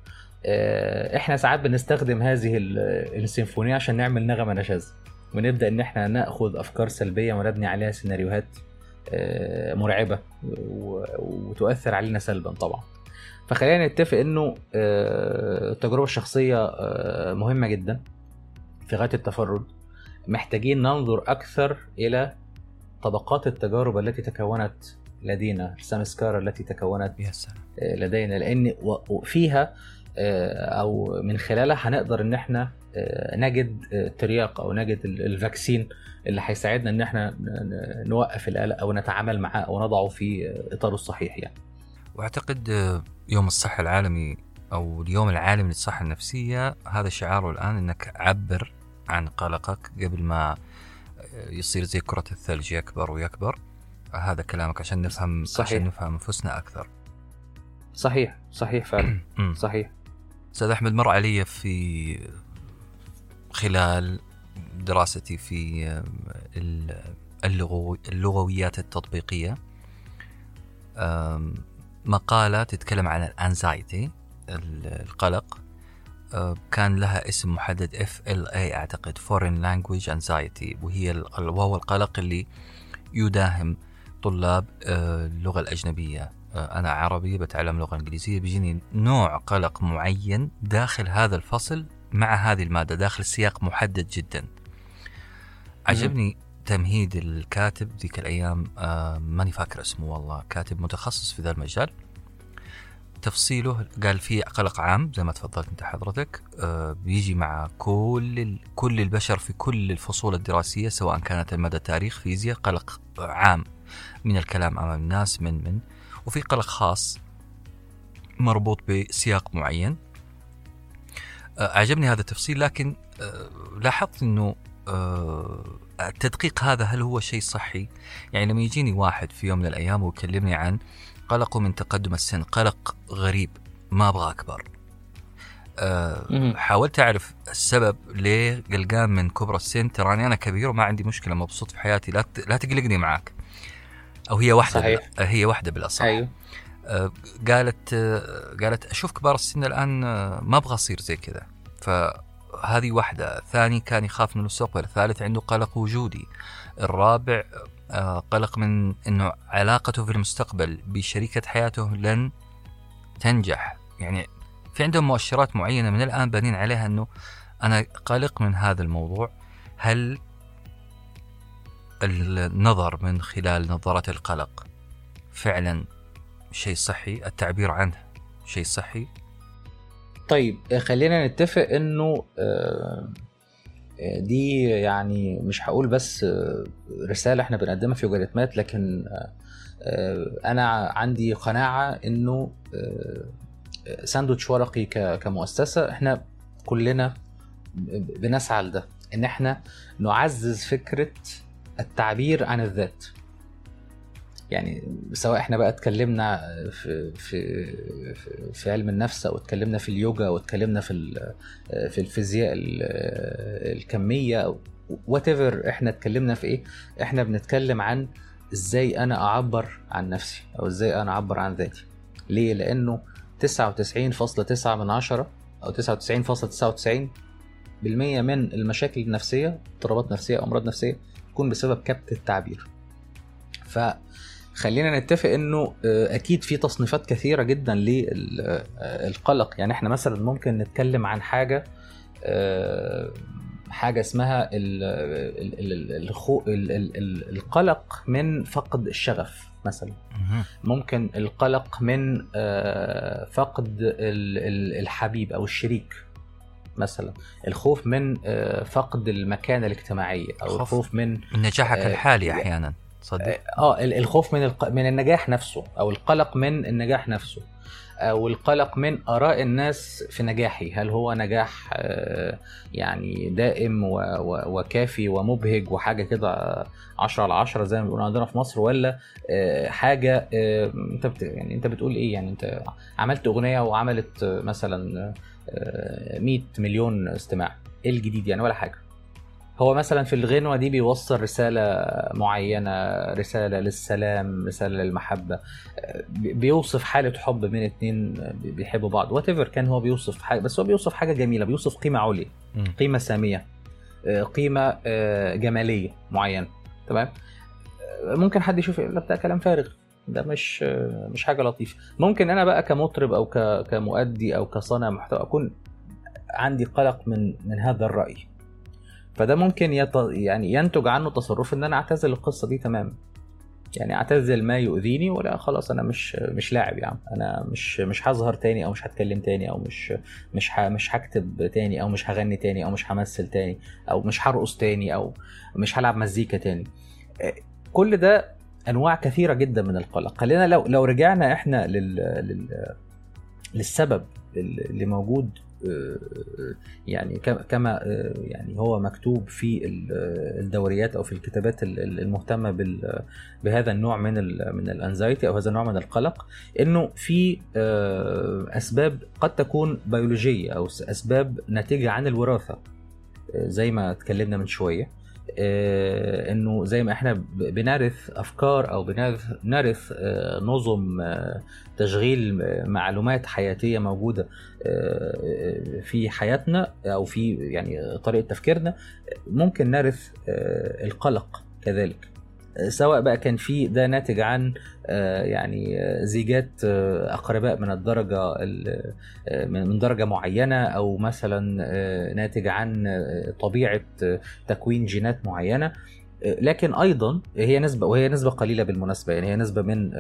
آه، إحنا ساعات بنستخدم هذه ال- السيمفونية عشان نعمل نغمة نشاز. ونبدا إن إحنا نأخذ أفكار سلبية ونبني عليها سيناريوهات مرعبة و- وتؤثر علينا سلبا طبعا. فخلينا نتفق إنه آه، التجربة الشخصية آه، مهمة جدا في غاية التفرد. محتاجين ننظر أكثر إلى طبقات التجارب التي تكونت لدينا السمسكارة التي تكونت آه، لدينا. لأن آه، أو من خلالها هنقدر إن إحنا آه، نجد آه، ترياق أو نجد ال- الفاكسين اللي هيساعدنا إن إحنا نوقف القلق أو نتعامل معاه أو نضعه في إطاره الصحيح يعني. وأعتقد يوم الصحة العالمي أو اليوم العالمي للصحة النفسية هذا شعاره الآن إنك عبر عن قلقك قبل ما يصير زي كرة الثلج يكبر ويكبر. هذا كلامك عشان نفهم صحيح. عشان نفهم أنفسنا أكثر. صحيح صحيح فعلا. <clears throat> صحيح. أستاذ أحمد مر علي في خلال دراستي في ال- اللغو اللغويات التطبيقية. أم، مقالة تتكلم عن الانزايتي القلق. أه، كان لها اسم محدد FLA أعتقد Foreign Language Anxiety. وهي وهو القلق اللي يداهم طلاب أه، اللغة الأجنبية. أنا عربي بتعلم لغة إنجليزية. بيجيني نوع قلق معين داخل هذا الفصل. مع هذه المادة داخل سياق محدد جدا. عجبني تمهيد الكاتب ذيك الأيام آه ماني فاكر اسمه والله كاتب متخصص في ذا المجال. تفصيله قال في قلق عام زي ما تفضلت أنت حضرتك آه بيجي مع كل كل البشر في كل الفصول الدراسية سواء كانت المدى تاريخ فيزياء قلق عام من الكلام أمام الناس من من. وفي قلق خاص مربوط بسياق معين. عجبني هذا التفصيل لكن آه، لاحظت إنه آه، التدقيق هذا هل هو شيء صحي؟ يعني لما يجيني واحد في يوم من الأيام ويكلمني عن قلقه من تقدم السن، قلق غريب ما أبغى أكبر. آه،. حاولت أعرف السبب ليه قلقان من كبر السن تراني أنا كبير وما عندي مشكلة مبسوط في حياتي لا لا تقلقني معاك. أو هي واحدة صحيح. هي واحدة بالأصح. أيوه آه، قالت آه، قالت أشوف كبار السن الآن آه، ما أبغى أصير زي كذا. فهذه واحدة. ثاني كان يخاف من المستقبل الثالث عنده قلق وجودي. الرابع آه، قلق من إنه علاقته في المستقبل بشريكة حياته لن تنجح. يعني في عندهم مؤشرات معينة من الآن بانين عليها إنه أنا قلق من هذا الموضوع. هل النظر من خلال نظاره القلق فعلا شيء صحي التعبير عنه شيء صحي. طيب آه، خلينا نتفق إنه آه، آه، دي يعني مش هقول بس رسالة إحنا بنقدمها في وجريتمات لكن أنا عندي قناعة إنه ساندوتش ورقي كمؤسسة إحنا كلنا بنسعى لده إن إحنا نعزز فكرة التعبير عن الذات. يعني سواء إحنا بقى اتكلمنا في في في- علم النفس أو اتكلمنا في اليوجا أو اتكلمنا في في الفيزياء ال- الكمية whatever إحنا اتكلمنا في إيه إحنا بنتكلم عن إزاي أنا اعبر عن نفسي أو إزاي أنا اعبر عن ذاتي. ليه؟ لأنه 99.9 من عشرة أو 99.99 بالمية من المشاكل النفسية اضطرابات نفسية أو أمراض نفسية تكون بسبب كبت التعبير. فخلينا نتفق إنه آه، أكيد في تصنيفات كثيرة جدا للقلق يعني إحنا مثلا ممكن نتكلم عن حاجة آه، حاجة اسمها القلق من فقد الشغف مثلا. ممكن القلق من آه، فقد ال- ال- الحبيب أو الشريك مثلا الخوف من فقد المكانة الاجتماعية أو خوف. الخوف من من نجاحك الحالي أحيانا صدق آه ال- الخوف من الق... من النجاح نفسه أو القلق من النجاح نفسه أو القلق من آراء الناس في نجاحي. هل هو نجاح آه، يعني دائم و... و... وكافي ومبهج وحاجة كده 10 على 10 زي ما بيقولوا عندنا في مصر ولا آه، حاجة آه، أنت بت... يعني أنت بتقول إيه؟ يعني أنت عملت أغنية وعملت آه، مثلا آه، 100 مليون استماع. إيه الجديد يعني؟ ولا حاجة. هو مثلا في الغنوة دي بيوصل رسالة معينة رسالة للسلام رسالة للمحبة. بي- بيوصف حالة حب بين اتنين بيحبوا بعض. وات كان هو بيوصف حاجة بس هو بيوصف حاجة جميلة بيوصف قيمة عليا. قيمة سامية آه، قيمة آه، جمالية معينة. تمام؟ آه، ممكن حد يشوف لا بتاع كلام فارغ. ده مش مش حاجة لطيفة. ممكن أنا بقى كمطرب أو ك- كمؤدي أو كصانع محتوى أكون عندي قلق من من هذا الرأي. فده ممكن يط... يعني ينتج عنه تصرف إن أنا أعتزل القصة دي تماما. يعني أعتزل ما يؤذيني ولا خلاص أنا مش مش لاعب يا عم. أنا مش مش هظهر تاني أو مش هتكلم تاني أو مش مش ه... مش هكتب تاني أو مش هغني تاني أو مش همثل تاني أو مش هرقص تاني أو مش هلعب مزيكا تاني. كل ده أنواع كثيرة جدا من القلق. خلينا لو لو رجعنا إحنا لل, لل... للسبب اللي موجود يعني كما يعني هو مكتوب في الدوريات أو في الكتابات المهتمة بهذا النوع من من الأنزايتي أو هذا النوع من القلق إنه في أسباب قد تكون بيولوجية أو أسباب ناتجة عن الوراثة زي ما اتكلمنا من شوية. آه إنه زي ما إحنا بنرث أفكار أو بنرث آه نظم آه تشغيل معلومات حياتية موجودة في حياتنا أو في يعني طريقة تفكيرنا ممكن نرث القلق كذلك. سواء بقى كان في ده ناتج عن يعني زيجات أقرباء من الدرجة من درجة معينة أو مثلا ناتج عن طبيعة تكوين جينات معينة. لكن أيضا هي نسبة وهي نسبة قليلة بالمناسبة يعني هي نسبة من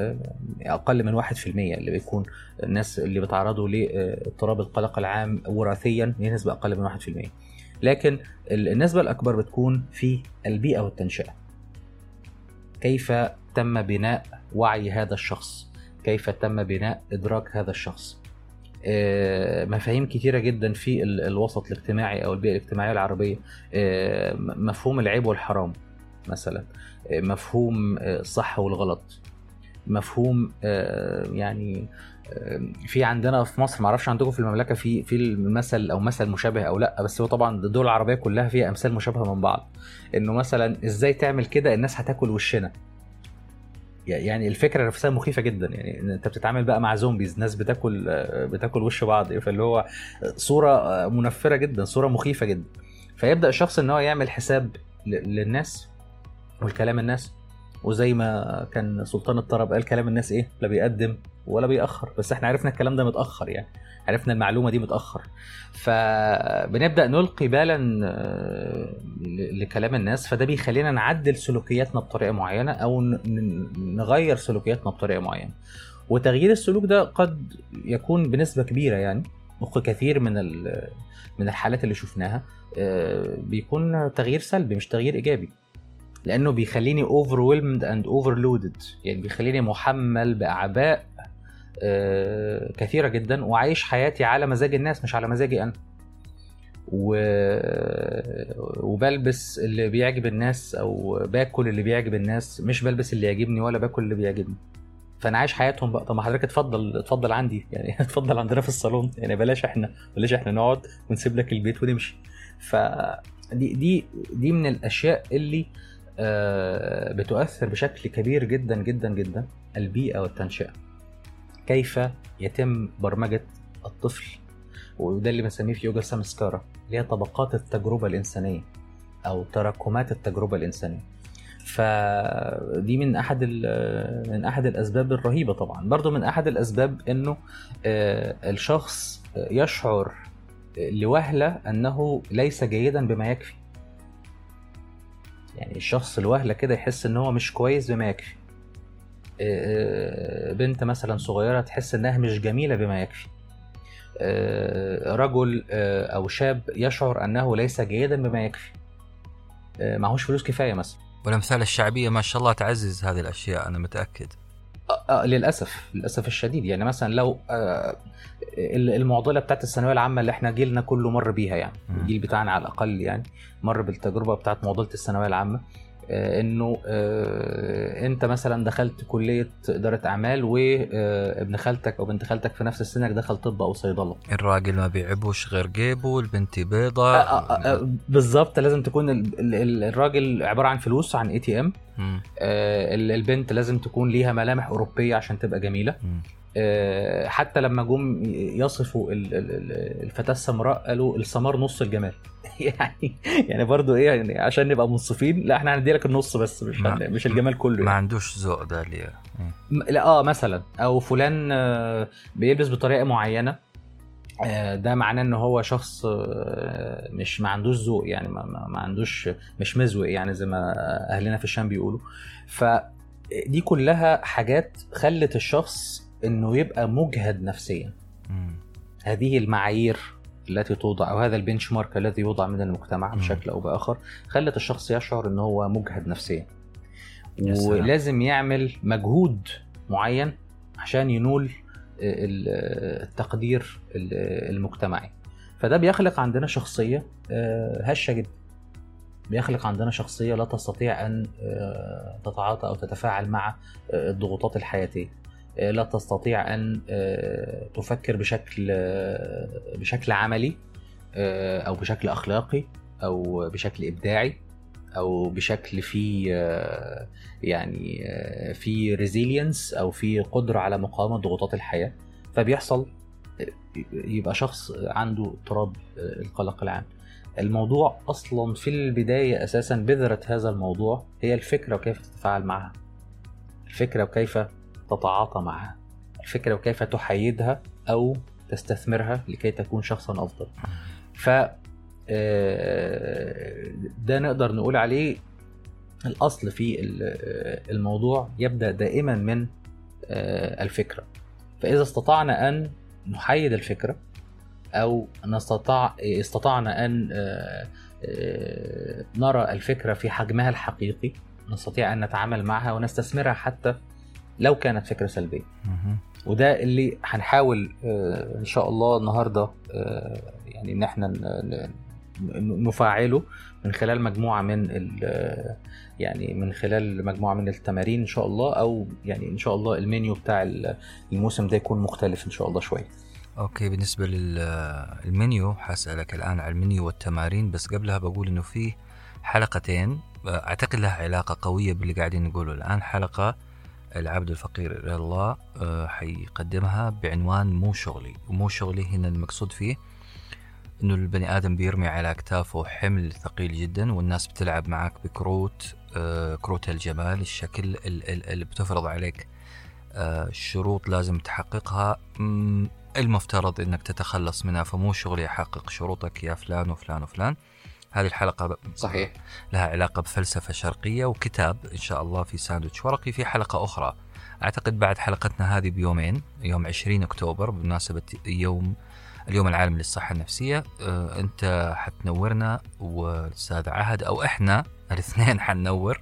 أقل من 1% اللي بيكون الناس اللي بيتعرضوا لاضطراب القلق العام وراثيا هي نسبة أقل من 1% لكن النسبة الأكبر بتكون في البيئة والتنشئة. كيف تم بناء وعي هذا الشخص؟ كيف تم بناء إدراك هذا الشخص؟ مفاهيم كتيرة جدا في الوسط الاجتماعي أو البيئة الاجتماعية العربية. مفهوم العيب والحرام مثلا. مفهوم الصح والغلط. مفهوم يعني في عندنا في مصر معرفش عندكم في المملكة في في المثل أو مثل مشابه أو لا بس هو طبعا الدول العربية كلها فيها امثال مشابهة من بعض. انه مثلا إزاي تعمل كده الناس هتاكل وشنا. يعني الفكرة نفسها مخيفة جدا يعني انت بتتعامل بقى مع زومبيز ناس بتاكل بتاكل وش بعض فاللي هو صورة منفرة جدا صورة مخيفة جدا. فيبدأ الشخص إن هو يعمل حساب للناس والكلام الناس. وزي ما كان سلطان الطرب قال كلام الناس إيه؟ لا بيقدم ولا بيأخر. بس إحنا عرفنا الكلام ده متأخر يعني. عرفنا المعلومة دي متأخر. فبنبدأ نلقي بالا لكلام الناس. فده بيخلينا نعدل سلوكياتنا بطريقة معينة أو نغير سلوكياتنا بطريقة معينة. وتغيير السلوك ده قد يكون بنسبة كبيرة يعني. وفق كثير من من الحالات اللي شفناها بيكون تغيير سلبي مش تغيير إيجابي. لأنه بيخليني overwhelmed and overloaded. يعني بيخليني محمل بأعباء آه كثيرة جدا وعايش حياتي على مزاج الناس مش على مزاجي أنا. و... وبلبس اللي بيعجب الناس أو باكل اللي بيعجب الناس. مش بلبس اللي يعجبني ولا باكل اللي بيعجبني. فأنا عايش حياتهم بقى. طب ما حضرتك اتفضل اتفضل عندي. <laughs> يعني اتفضل عندنا في الصالون. يعني بلاش إحنا بلاش إحنا نقعد ونسيب لك البيت ونمشي. فدي دي دي من الأشياء اللي بتؤثر بشكل كبير جدا جدا جدا البيئة والتنشئة. كيف يتم برمجة الطفل وده اللي بنسميه في يوجا سامسكارا اللي هي طبقات التجربة الإنسانية أو تراكمات التجربة الإنسانية. فدي من أحد من أحد الأسباب الرهيبة طبعا. برضو من أحد الأسباب إنه الشخص يشعر لوهلة أنه ليس جيدا بما يكفي. يعني الشخص الوهلة كده يحس إن هو مش كويس بما يكفي. بنت مثلا صغيرة تحس إنها مش جميلة بما يكفي. رجل أو شاب يشعر أنه ليس جيدا بما يكفي. معهوش فلوس كفاية مثلا. والأمثال الشعبية ما شاء الله تعزز هذه الأشياء أنا متأكد. آه للأسف للأسف الشديد. يعني مثلا لو آه المعضلة بتاعت الثانوية العامة اللي إحنا جيلنا كله مر بيها يعني. الجيل بتاعنا على الأقل يعني مر بالتجربة بتاعت معضلة الثانوية العامة. آه إنه آه أنت مثلا دخلت كلية إدارة أعمال وابن خالتك أو بنت خالتك في نفس سنك دخل طب أو صيدلة. الراجل ما بيعبوش غير جيبه البنت بيضة. بالظبط لازم تكون الراجل عبارة عن فلوس عن ATM البنت لازم تكون ليها ملامح أوروبية عشان تبقى جميلة. حتى لما جم يصفوا الفتاة السمراء قالوا السمار نص الجمال. <laughs> يعني يعني برضه إيه يعني عشان نبقى منصفين لا إحنا هندي لك النص بس مش ما- مش الجمال كله ما يعني. عندوش ذوق ده م- لا آه مثلا أو فلان آه، بيلبس بطريقة معينة آه، ده معناه إن هو شخص آه، مش ما عندوش ذوق يعني ما, ما ما عندوش مش مزوق يعني زي ما أهلنا في الشام بيقولوا. فدي كلها حاجات خلت الشخص إنه يبقى مجهد نفسيا. هذه المعايير. التي توضع أو هذا البنش مارك الذي يوضع من المجتمع. بشكل أو بآخر خلت الشخص يشعر إن هو مجهد نفسيا. ولازم يعمل مجهود معين عشان ينول ال- التقدير ال- المجتمعي فده بيخلق عندنا شخصية آه، هشة جدا بيخلق عندنا شخصية لا تستطيع أن آه، تتعاطى أو تتفاعل مع آه، الضغوطات الحياتية آه، لا تستطيع أن آه، تفكر بشكل آه، بشكل عملي آه، أو بشكل أخلاقي أو بشكل إبداعي أو بشكل فيه آه، يعني آه، في ريزيلينس أو في قدرة على مقاومة ضغوطات الحياة. فبيحصل آه، يبقى شخص عنده اضطراب آه، القلق العام. الموضوع أصلا في البداية أساسا بذرة هذا الموضوع هي الفكرة وكيف تتفاعل معها. الفكرة وكيف تتعاطى معها. الفكرة وكيف تحيدها أو تستثمرها لكي تكون شخصا أفضل. ف آه، ده نقدر نقول عليه الأصل في آه، الموضوع يبدأ دائما من آه، الفكرة. فإذا استطعنا أن نحيد الفكرة أو نستطاع استطعنا آه، نرى الفكرة في حجمها الحقيقي نستطيع أن نتعامل معها ونستثمرها حتى لو كانت فكرة سلبية. وده اللي هنحاول آه، إن شاء الله النهارده آه، يعني إن إحنا نفعله من خلال مجموعة من ال- يعني من خلال مجموعة من التمارين إن شاء الله أو يعني إن شاء الله المنيو بتاع الموسم ده يكون مختلف إن شاء الله شوية. okay بالنسبة للمنيو حاسالك الآن على المنيو والتمارين بس قبلها بقول إنه في حلقتين أعتقد لها علاقة قوية باللي قاعدين نقوله. الآن حلقة العبد الفقير إلى الله آه، حيقدمها بعنوان مو شغلي. ومو شغلي هنا المقصود فيه إنه البني آدم بيرمي على أكتافه حمل ثقيل جدا والناس بتلعب معك بكروت آه، كروت الجمال الشكل ال- ال- اللي بتفرض عليك آه، شروط لازم تحققها. المفترض إنك تتخلص منها فمو شغلي أحقق شروطك يا فلان وفلان وفلان. هذه الحلقة صحيح. لها علاقة بفلسفة شرقية وكتاب إن شاء الله في ساندويتش ورقي في حلقة أخرى. أعتقد بعد حلقتنا هذه بيومين يوم 20 أكتوبر بمناسبة يوم اليوم العالمي للصحة النفسية آه، أنت حتنورنا والأستاذ عهد أو إحنا الاثنين <laughs> حننور.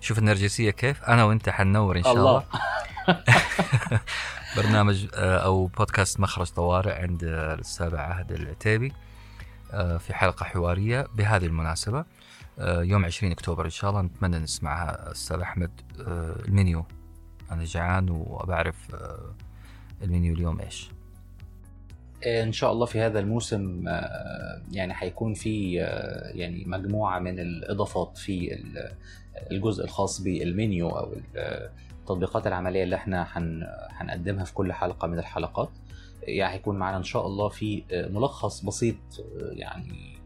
شوف النرجسية كيف؟ أنا وأنت حننور إن شاء الله, الله. <laughs> برنامج آه، أو بودكاست مخرج طوارئ عند الأستاذ عهد العتيبي. في حلقة حوارية بهذه المناسبة. آه، يوم 20 أكتوبر إن شاء الله نتمنى نسمعها أستاذ أحمد. آه، المنيو. أنا جعان وبعرف آه، المنيو اليوم إيش. إن شاء الله في هذا الموسم آه، يعني هيكون في آه، يعني مجموعة من الإضافات في ال- الجزء الخاص بالمنيو أو ال- التطبيقات العملية اللي إحنا هن- هنقدمها في كل حلقة من الحلقات. يعني هيكون معانا إن شاء الله في آه، ملخص بسيط آه، يعني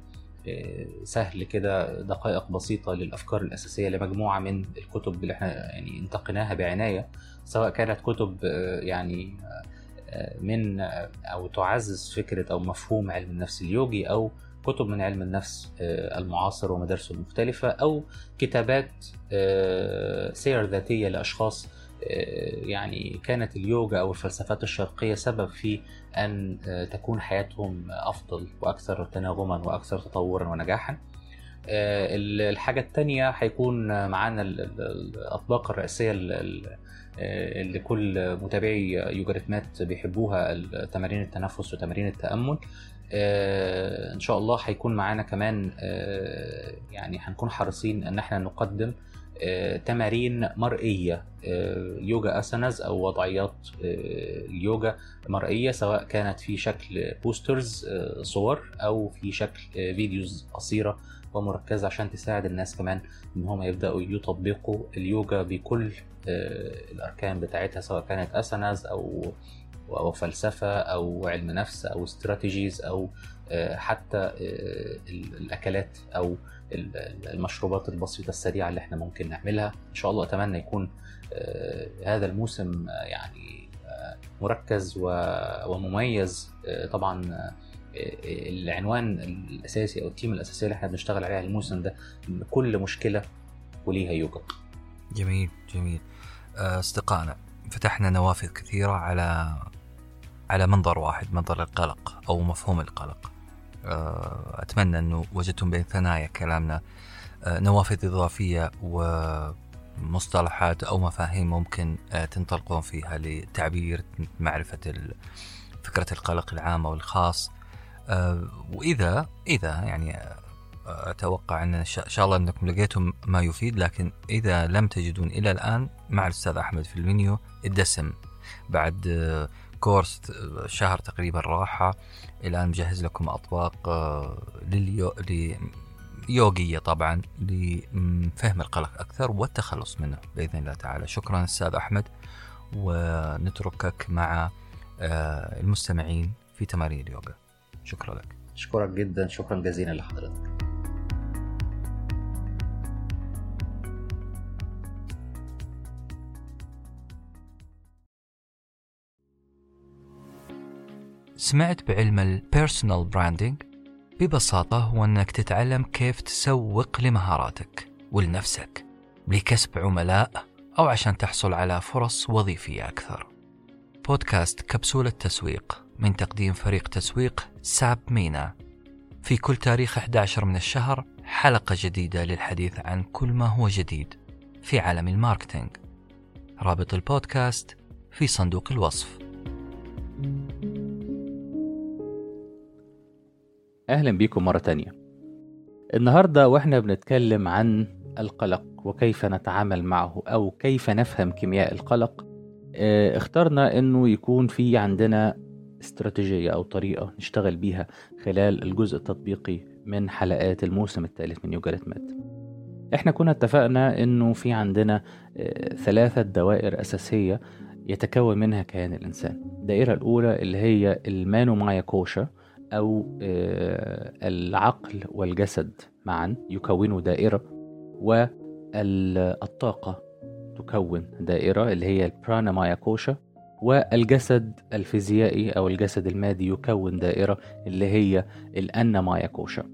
آه، سهل كده دقائق بسيطة للأفكار الأساسية لمجموعة من الكتب اللي إحنا يعني انتقيناها بعناية سواء كانت كتب يعني من أو تعزز فكرة أو مفهوم علم النفس اليوجي أو كتب من علم النفس المعاصر ومدارسه المختلفة أو كتابات سير ذاتية لأشخاص يعني كانت اليوجا أو الفلسفات الشرقية سبب في أن آه، تكون حياتهم أفضل وأكثر تناغما وأكثر تطورا ونجاحا. آه، ال- الحاجة التانية هيكون معانا ال- ال- الأطباق الرئيسية ال- ال- آه، اللي كل متابعي يوجاريتمات بيحبوها تمارين التنفس وتمارين التأمل. آه، إن شاء الله هيكون معانا كمان آه، يعني هنكون حريصين إن إحنا نقدم آه، تمارين مرئية يوجا asanas أو وضعيات اليوجا مرئية سواء كانت في شكل posters صور أو في شكل videos قصيرة ومركزة عشان تساعد الناس كمان إن هم يبدأوا يطبقوا اليوجا بكل الأركان بتاعتها سواء كانت أساناز أو أو فلسفة أو علم نفس أو استراتيجيز أو آه، حتى آه، ال- الأكلات أو ال- ال- المشروبات البسيطة السريعة اللي إحنا ممكن نعملها. إن شاء الله أتمنى يكون آه، هذا الموسم يعني مركز ومميز طبعا العنوان الأساسي أو التيم الاساسيه اللي إحنا بنشتغل عليها الموسم ده. كل مشكلة وليها يوجا جميل جميل. أصدقائنا فتحنا نوافذ كثيرة على على منظر واحد منظر القلق أو مفهوم القلق. أتمنى أنه وجدتم بين ثنايا كلامنا. نوافذ إضافية ومصطلحات أو مفاهيم ممكن تنطلقون فيها لتعبير معرفة فكرة القلق العام أو الخاص. وإذا إذا يعني أتوقع أن إن شاء الله أنكم لقيتم ما يفيد لكن إذا لم تجدون إلى الآن مع الأستاذ أحمد في المنيو الدسم. بعد كورس شهر تقريبا راحة. الآن مجهز لكم أطباق لليو يوغية طبعا لفهم القلق أكثر والتخلص منه بإذن الله تعالى. شكرا أستاذ أحمد ونتركك مع المستمعين في تمارين اليوغا. شكرا لك. اشكرك جدا شكرا جزيلا لحضرتك. سمعت بعلم ال personal branding ببساطة هو أنك تتعلم كيف تسوق لمهاراتك ولنفسك لكسب عملاء أو عشان تحصل على فرص وظيفية أكثر. بودكاست كبسولة تسويق من تقديم فريق تسويق ساب مينا. في كل تاريخ 11 من الشهر حلقة جديدة للحديث عن كل ما هو جديد في عالم الماركتينج رابط البودكاست في صندوق الوصف. أهلا بيكم مرة تانية. النهاردة وإحنا بنتكلم عن القلق وكيف نتعامل معه أو كيف نفهم كيمياء القلق. اخترنا أنه يكون في عندنا استراتيجية أو طريقة نشتغل بيها خلال الجزء التطبيقي من حلقات الموسم الثالث من يوجا ريتمات إحنا كنا اتفقنا إنه في عندنا ثلاثة دوائر أساسية يتكون منها كيان الإنسان. الدائرة الأولى اللي هي المانو مايا كوشا أو العقل والجسد معا يكونوا دائرة والطاقة تكون دائرة اللي هي البرانا مايا كوشا والجسد الفيزيائي أو الجسد المادي يكون دائرة اللي هي الأنا مايا كوشا.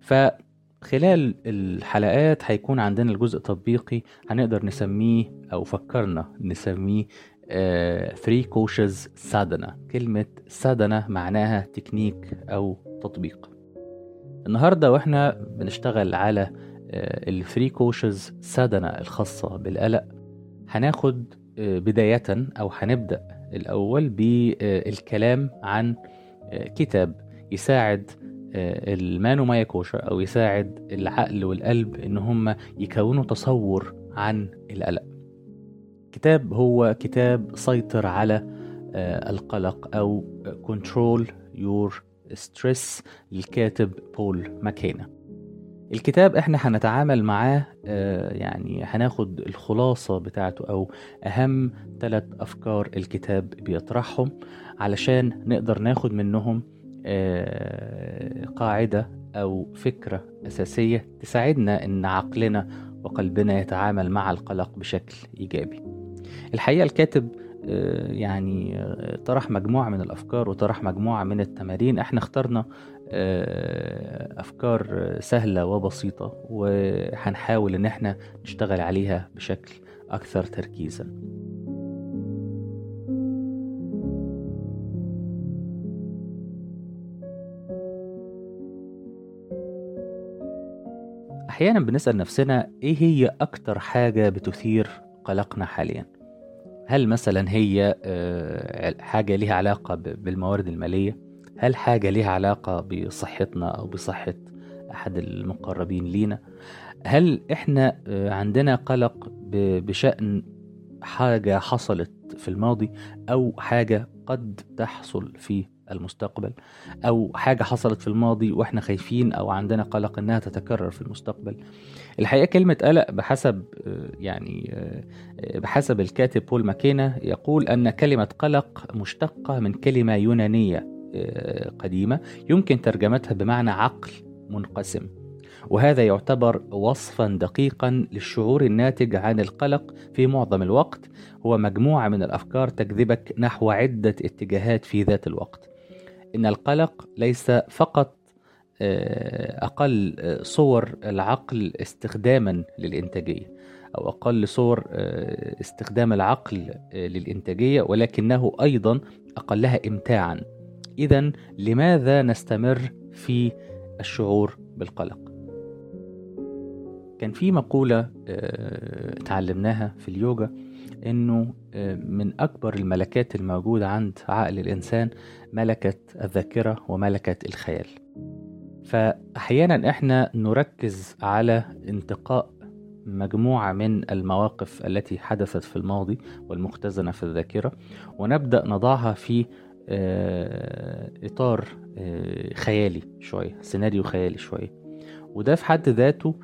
فخلال الحلقات هيكون عندنا الجزء التطبيقي هنقدر نسميه أو فكرنا نسميه 3 koshas sadhana كلمة sadhana معناها تكنيك أو تطبيق. النهاردة وإحنا بنشتغل على ال 3 koshas sadhana الخاصة بالقلق. هناخد بداية أو هنبدأ الأول بالكلام عن كتاب يساعد ال manomaya kosha أو يساعد العقل والقلب إن هم يكونوا تصور عن القلق. كتاب هو كتاب سيطر على القلق أو Control Your Stress للكاتب بول ماكينا الكتاب إحنا هنتعامل معاه يعني هناخد الخلاصة بتاعته أو أهم ثلاث أفكار الكتاب بيطرحهم علشان نقدر ناخد منهم قاعدة أو فكرة أساسية تساعدنا إن عقلنا وقلبنا يتعامل مع القلق بشكل إيجابي. الحقيقة الكاتب يعني طرح مجموعة من الأفكار وطرح مجموعة من التمارين. إحنا اخترنا أفكار سهلة وبسيطة وهنحاول إن إحنا نشتغل عليها بشكل أكثر تركيزا. أحيانا بنسأل نفسنا إيه هي أكتر حاجة بتثير قلقنا حاليا؟ هل مثلا هي حاجة ليها علاقة بالموارد المالية؟ هل حاجة ليها علاقة بصحتنا أو بصحة أحد المقربين لينا؟ هل إحنا عندنا قلق بشأن حاجة حصلت في الماضي أو حاجة قد تحصل في المستقبل أو حاجة حصلت في الماضي وإحنا خايفين أو عندنا قلق إنها تتكرر في المستقبل. الحقيقة كلمة قلق بحسب يعني بحسب الكاتب بول ماكينا يقول أن كلمة قلق مشتقة من كلمة يونانية قديمة يمكن ترجمتها بمعنى عقل منقسم. وهذا يعتبر وصفا دقيقا للشعور الناتج عن القلق في معظم الوقت. هو مجموعة من الأفكار تجذبك نحو عدة اتجاهات في ذات الوقت. إن القلق ليس فقط آه، أقل آه، صور العقل استخداما للإنتاجية أو أقل صور آه، استخدام العقل للإنتاجية ولكنه أيضا أقلها إمتاعا إذا لماذا نستمر في الشعور بالقلق؟ كان في مقولة تعلمناها في اليوجا إنه من أكبر الملكات الموجودة عند عقل الإنسان ملكة الذاكرة وملكة الخيال. فأحيانا إحنا نركز على انتقاء مجموعة من المواقف التي حدثت في الماضي والمختزنة في الذاكرة ونبدأ نضعها في آه، إطار آه، خيالي شوية سيناريو خيالي شوية. وده في حد ذاته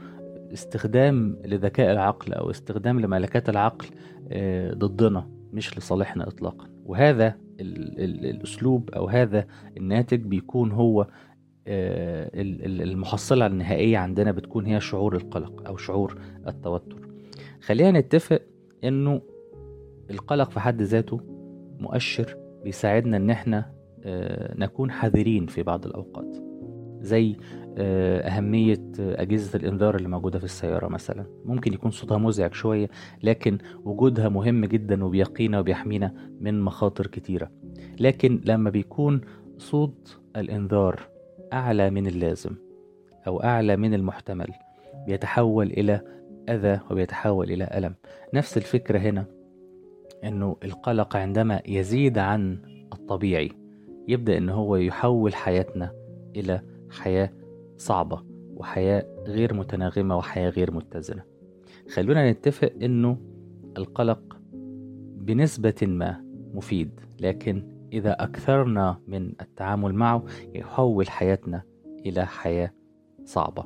استخدام لذكاء العقل أو استخدام لملكات العقل آه، ضدنا مش لصالحنا إطلاقا. وهذا الأسلوب أو هذا الناتج بيكون هو آه، المحصلة النهائية عندنا بتكون هي شعور القلق أو شعور التوتر. خلينا نتفق إنه القلق في حد ذاته مؤشر بيساعدنا إن إحنا آه، نكون حذرين في بعض الأوقات. زي آه، أهمية أجهزة الإنذار اللي موجودة في السيارة مثلا. ممكن يكون صوتها مزعج شوية لكن وجودها مهم جدا وبيقينا وبيحمينا من مخاطر كتيرة. لكن لما بيكون صوت الإنذار أعلى من اللازم أو أعلى من المحتمل بيتحول إلى أذى وبيتحول إلى ألم. نفس الفكرة هنا أنه القلق عندما يزيد عن الطبيعي يبدأ أنه هو يحول حياتنا إلى حياة صعبة وحياة غير متناغمة وحياة غير متزنة. خلونا نتفق أنه القلق بنسبة ما مفيد لكن إذا أكثرنا من التعامل معه يحول حياتنا إلى حياة صعبة.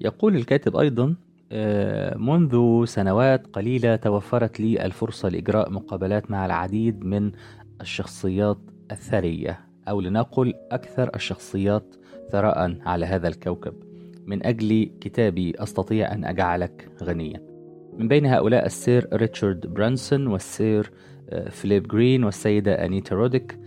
يقول الكاتب أيضا آه، منذ سنوات قليلة توفرت لي الفرصة لإجراء مقابلات مع العديد من الشخصيات الثرية. أو لنقل أكثر الشخصيات ثراء على هذا الكوكب. من أجل كتابي أستطيع أن أجعلك غنيا. من بين هؤلاء السير ريتشارد برانسون والسير فليب جرين والسيدة أنيتا روديك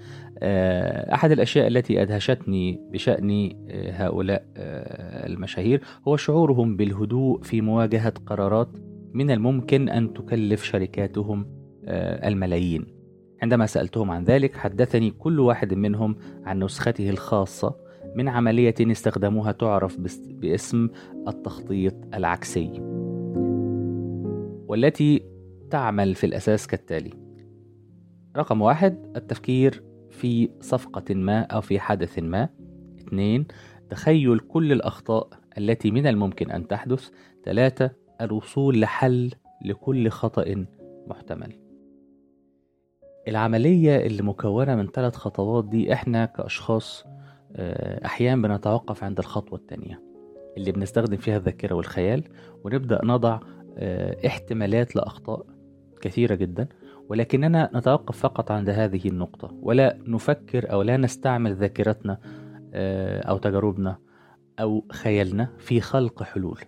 آه، أحد الأشياء التي أدهشتني بشأن آه، هؤلاء آه، المشاهير هو شعورهم بالهدوء في مواجهة قرارات من الممكن أن تكلف شركاتهم الملايين. عندما سألتهم عن ذلك حدثني كل واحد منهم عن نسخته الخاصة من عملية استخدموها تعرف باسم التخطيط العكسي والتي تعمل في الأساس كالتالي رقم واحد التفكير في صفقة ما أو في حدث ما. اثنين تخيل كل الأخطاء التي من الممكن أن تحدث. ثلاثة الوصول لحل لكل خطأ محتمل. العملية اللي مكونة من ثلاث خطوات دي إحنا كأشخاص آه، أحيانا بنتوقف عند الخطوة التانية اللي بنستخدم فيها الذاكرة والخيال ونبدأ نضع آه، احتمالات لأخطاء كثيرة جدا ولكننا نتوقف فقط عند هذه النقطة ولا نفكر أو لا نستعمل ذاكرتنا آه، أو تجاربنا أو خيالنا في خلق حلول.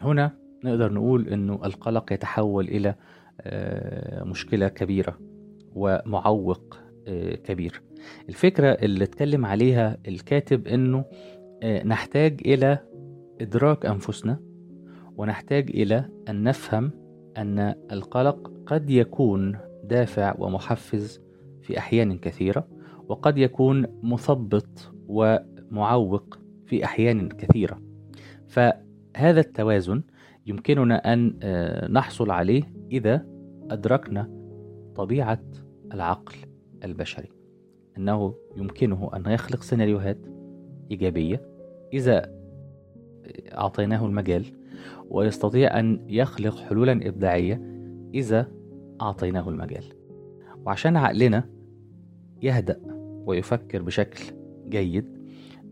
هنا نقدر نقول أنه القلق يتحول إلى مشكلة كبيرة ومعوق آه، كبير. الفكرة اللي اتكلم عليها الكاتب أنه نحتاج إلى إدراك أنفسنا ونحتاج إلى أن نفهم أن القلق قد يكون دافع ومحفز في أحيان كثيرة وقد يكون مثبط ومعوق في أحيان كثيرة. فهذا التوازن يمكننا آه، نحصل عليه إذا أدركنا طبيعة العقل البشري أنه يمكنه أن يخلق سيناريوهات إيجابية. إذا أعطيناه المجال ويستطيع أن يخلق حلولا إبداعية إذا أعطيناه المجال. وعشان عقلنا يهدأ ويفكر بشكل جيد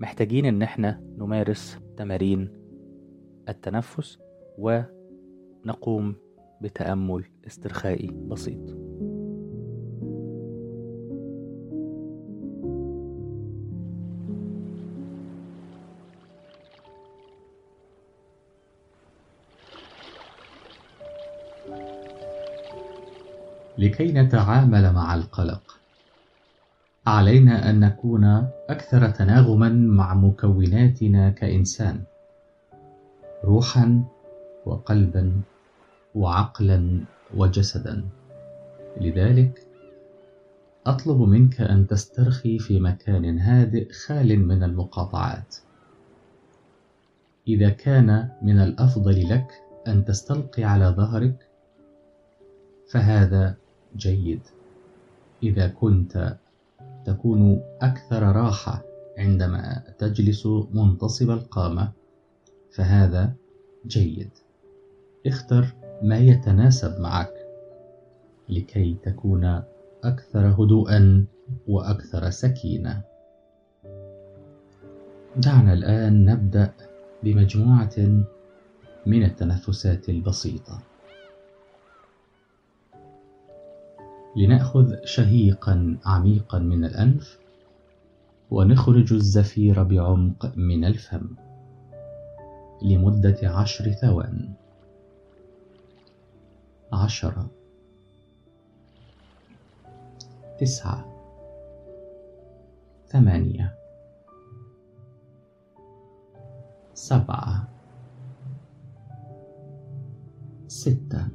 محتاجين إن إحنا نمارس تمارين التنفس ونقوم بتأمل استرخائي بسيط. لكي نتعامل مع القلق. علينا أن نكون أكثر تناغما مع مكوناتنا كإنسان روحا وقلبا. وعقلا وجسدا. لذلك أطلب منك أن تسترخي في مكان هادئ خال من المقاطعات. إذا كان من الأفضل لك أن تستلقي على ظهرك فهذا جيد. إذا كنت تكون أكثر راحة عندما تجلس منتصب القامة فهذا جيد. اختر ما يتناسب معك لكي تكون أكثر هدوءا وأكثر سكينة. دعنا الآن نبدأ بمجموعة من التنفسات البسيطة. لنأخذ شهيقا عميقا من الأنف ونخرج الزفير بعمق من الفم لمدة عشر ثوان. عشرة. تسعة. ثمانية. سبعة. ستة.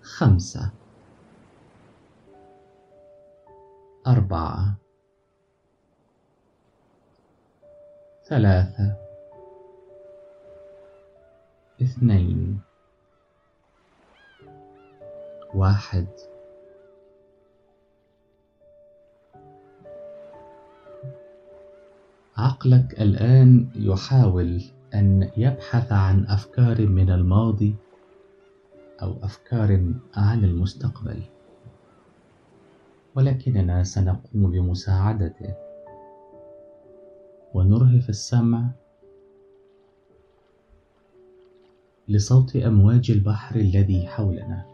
خمسة. أربعة. ثلاثة. اثنين. واحد. عقلك الآن يحاول أن يبحث عن أفكار من الماضي أو أفكار عن المستقبل. ولكننا سنقوم بمساعدته. ونرهف السمع لصوت أمواج البحر الذي حولنا.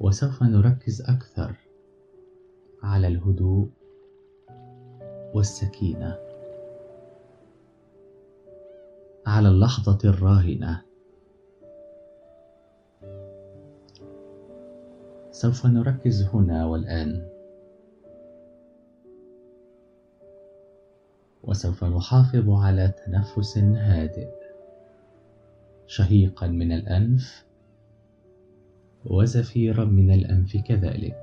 وسوف نركز أكثر على الهدوء والسكينة. على اللحظة الراهنة. سوف نركز هنا والآن. وسوف نحافظ على تنفس هادئ. شهيقا من الأنف وزفيرا من الأنف كذلك.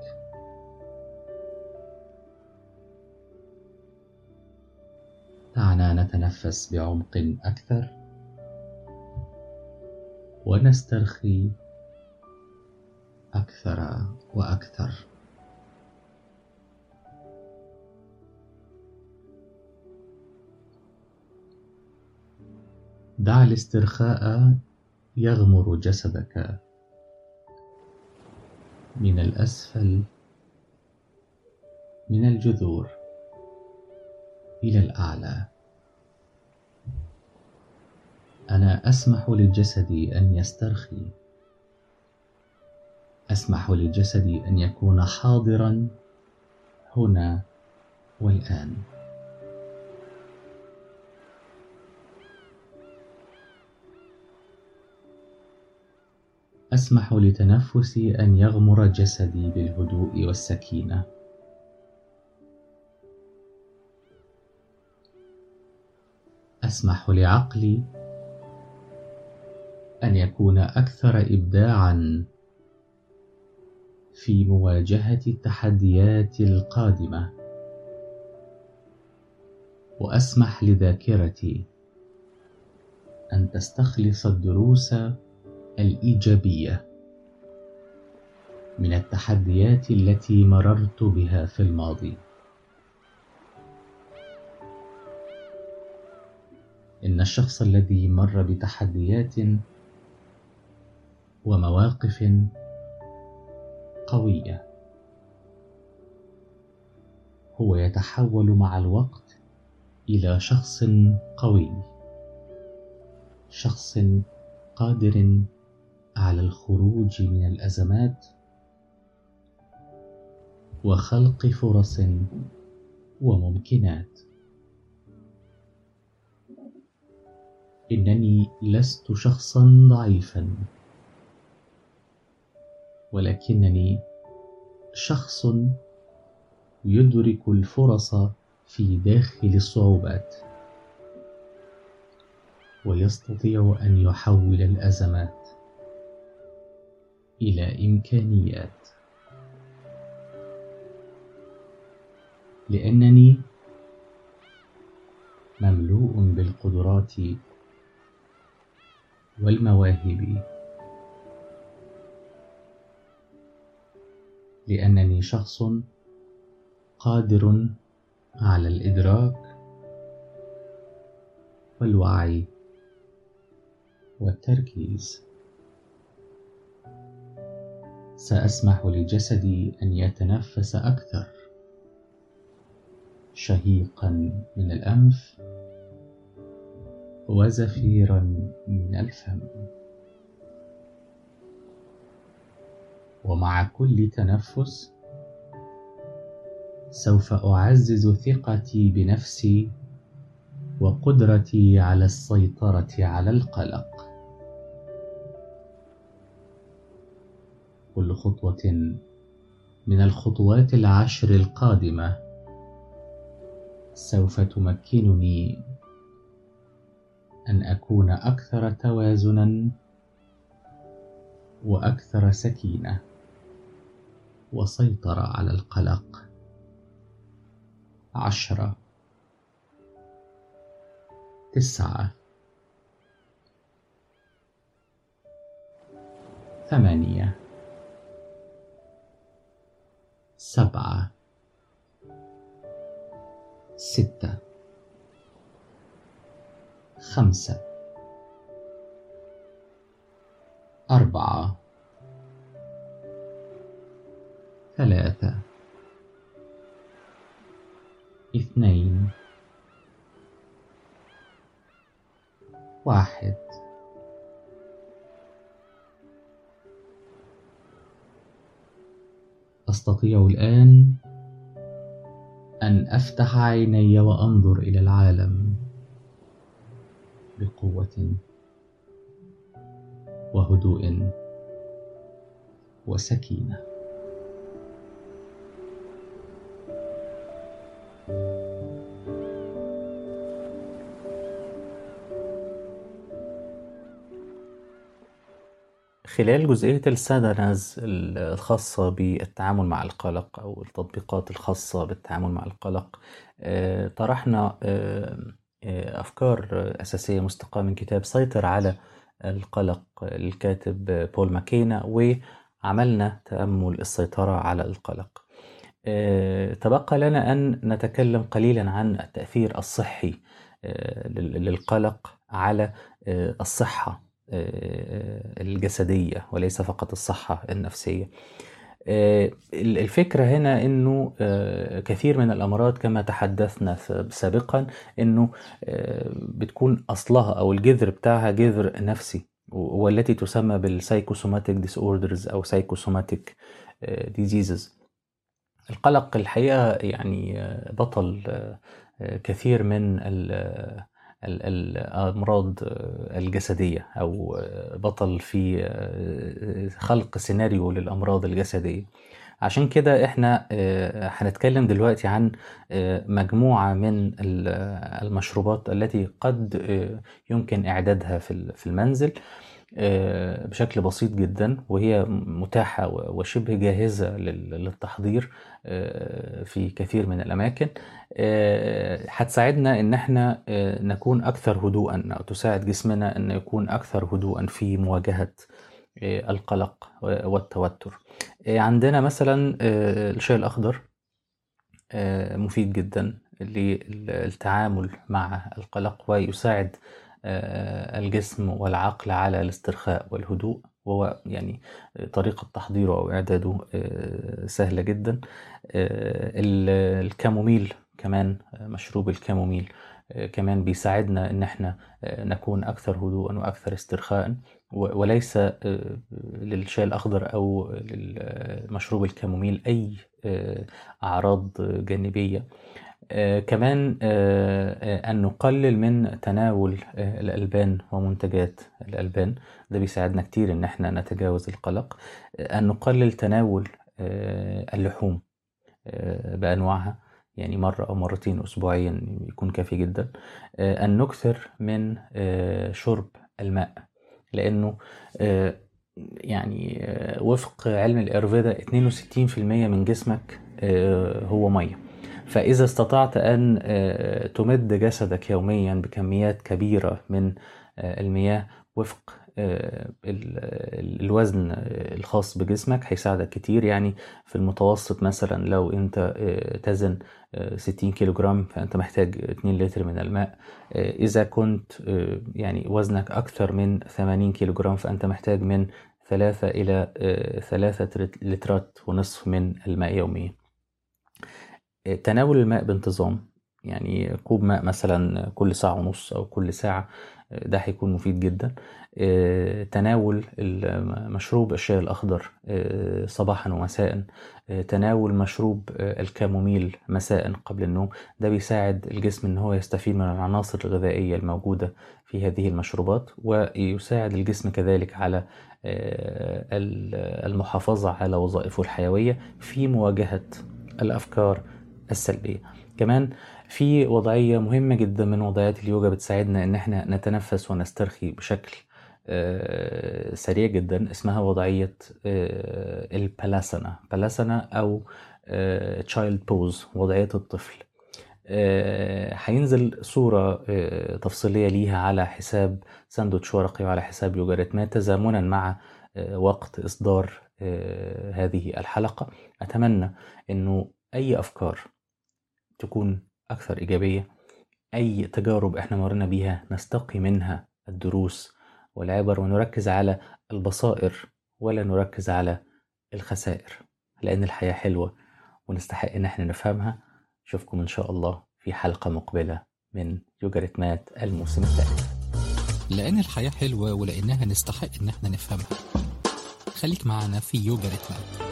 دعنا نتنفس بعمق أكثر ونسترخي أكثر وأكثر. دع الاسترخاء يغمر جسدك. من الأسفل من الجذور إلى الأعلى. أنا أسمح للجسد أن يسترخي. أسمح للجسد أن يكون حاضرا هنا والآن. أسمح لتنفسي أن يغمر جسدي بالهدوء والسكينة. أسمح لعقلي أن يكون أكثر إبداعًا في مواجهة التحديات القادمة. وأسمح لذاكرتي أن تستخلص الدروس الإيجابية من التحديات التي مررت بها في الماضي. إن الشخص الذي مر بتحديات ومواقف قوية هو يتحول مع الوقت إلى شخص قوي شخص قادر على الخروج من الأزمات وخلق فرص وممكنات. إنني لست شخصا ضعيفا ولكنني شخص يدرك الفرص في داخل الصعوبات ويستطيع أن يحول الأزمات. إلى إمكانيات. لأنني مملوء بالقدرات والمواهب. لأنني شخص قادر على الإدراك والوعي والتركيز. سأسمح لجسدي أن يتنفس أكثر. شهيقا من الأنف وزفيرا من الفم. ومع كل تنفس سوف أعزز ثقتي بنفسي وقدرتي على السيطرة على القلق. كل خطوة من الخطوات العشر القادمة. سوف تمكنني أن أكون أكثر توازنا وأكثر سكينة وسيطرة على القلق. عشرة. تسعة. ثمانية. سبعة ستة خمسة أربعة ثلاثة اثنين واحد. أستطيع الآن أن أفتح عيني وأنظر إلى العالم بقوة وهدوء وسكينة. خلال جزئية السادنز الخاصة بالتعامل مع القلق أو التطبيقات الخاصة بالتعامل مع القلق. آه، طرحنا آه، آه، أفكار أساسية مستقاة من كتاب سيطر على القلق الكاتب بول ماكينا وعملنا تأمل السيطرة على القلق. تبقى لنا أن نتكلم قليلا عن التأثير الصحي للقلق على الصحة. الجسدية وليس فقط الصحة النفسية. آه، الفكرة هنا إنه آه، كثير من الأمراض كما تحدثنا سابقا إنه بتكون أصلها أو الجذر بتاعها جذر نفسي والتي تسمى بال psychosomatic disorders أو psychosomatic diseases القلق الحقيقة يعني بطل كثير من الأمراض الجسدية أو بطل في خلق سيناريو للأمراض الجسدية. عشان كده إحنا هنتكلم دلوقتي عن مجموعة من المشروبات التي قد يمكن إعدادها في المنزل. آه، بشكل بسيط جدا وهي متاحة وشبه جاهزة للتحضير آه، في كثير من الأماكن. آه، هتساعدنا إن إحنا نكون أكثر هدوءا أو تساعد جسمنا أن يكون أكثر هدوءا في مواجهة القلق والتوتر. عندنا مثلا الشاي الأخضر مفيد جدا للتعامل مع القلق ويساعد آه، الجسم والعقل على الاسترخاء والهدوء وهو يعني طريقة تحضيره أو إعداده آه، سهلة جدا. آه، الكاموميل كمان مشروب الكاموميل كمان بيساعدنا إن إحنا نكون أكثر هدوءا وأكثر استرخاء وليس للشاي الأخضر أو للمشروب الكاموميل أي أعراض جانبية. آه كمان آه آه أن نقلل من تناول آه الألبان ومنتجات الألبان. ده بيساعدنا كتير إن إحنا نتجاوز القلق. آه أن نقلل تناول آه اللحوم آه بأنواعها يعني مرة أو مرتين أسبوعيا يكون كافي جدا. آه أن نكثر من آه شرب الماء لأنه آه يعني آه وفق علم الأيرفيدا 62% من جسمك آه هو مية. فإذا استطعت أن تمد جسدك يوميا بكميات كبيرة من المياه وفق الوزن الخاص بجسمك هيساعدك كتير. يعني في المتوسط مثلا لو أنت تزن 60 كيلو جرام فأنت محتاج 2 لتر من الماء. إذا كنت يعني وزنك أكثر من 80 كيلو جرام فأنت محتاج من 3 إلى 3 لترات ونصف من الماء يوميا. تناول الماء بانتظام. يعني كوب ماء مثلا كل ساعة ونص أو كل ساعة ده هيكون مفيد جدا. تناول مشروب الشاي الأخضر صباحا ومساء تناول مشروب الكاموميل مساء قبل النوم. ده بيساعد الجسم إن هو يستفيد من العناصر الغذائية الموجودة في هذه المشروبات ويساعد الجسم كذلك على المحافظة على وظائفه الحيوية في مواجهة الأفكار السلبية. كمان في وضعية مهمة جدا من وضعيات اليوجا بتساعدنا إن إحنا نتنفس ونسترخي بشكل سريع جدا اسمها وضعية ال balasana. balasana أو child pose وضعية الطفل. هينزل صورة تفصيلية ليها على حساب ساندوتش ورقي وعلى حساب يوجا ريتمات تزامنا مع وقت إصدار هذه الحلقة. أتمنى أنه أي أفكار تكون أكثر إيجابية. أي تجارب إحنا مرينا بيها نستقي منها الدروس والعبر ونركز على البصائر ولا نركز على الخسائر لأن الحياة حلوة ونستحق إن إحنا نفهمها. أشوفكم إن شاء الله في حلقة مقبلة من يوجا ريتمات الموسم الثالث. لأن الحياة حلوة ولأنها نستحق إن إحنا نفهمها. خليك معنا في يوجا ريتمات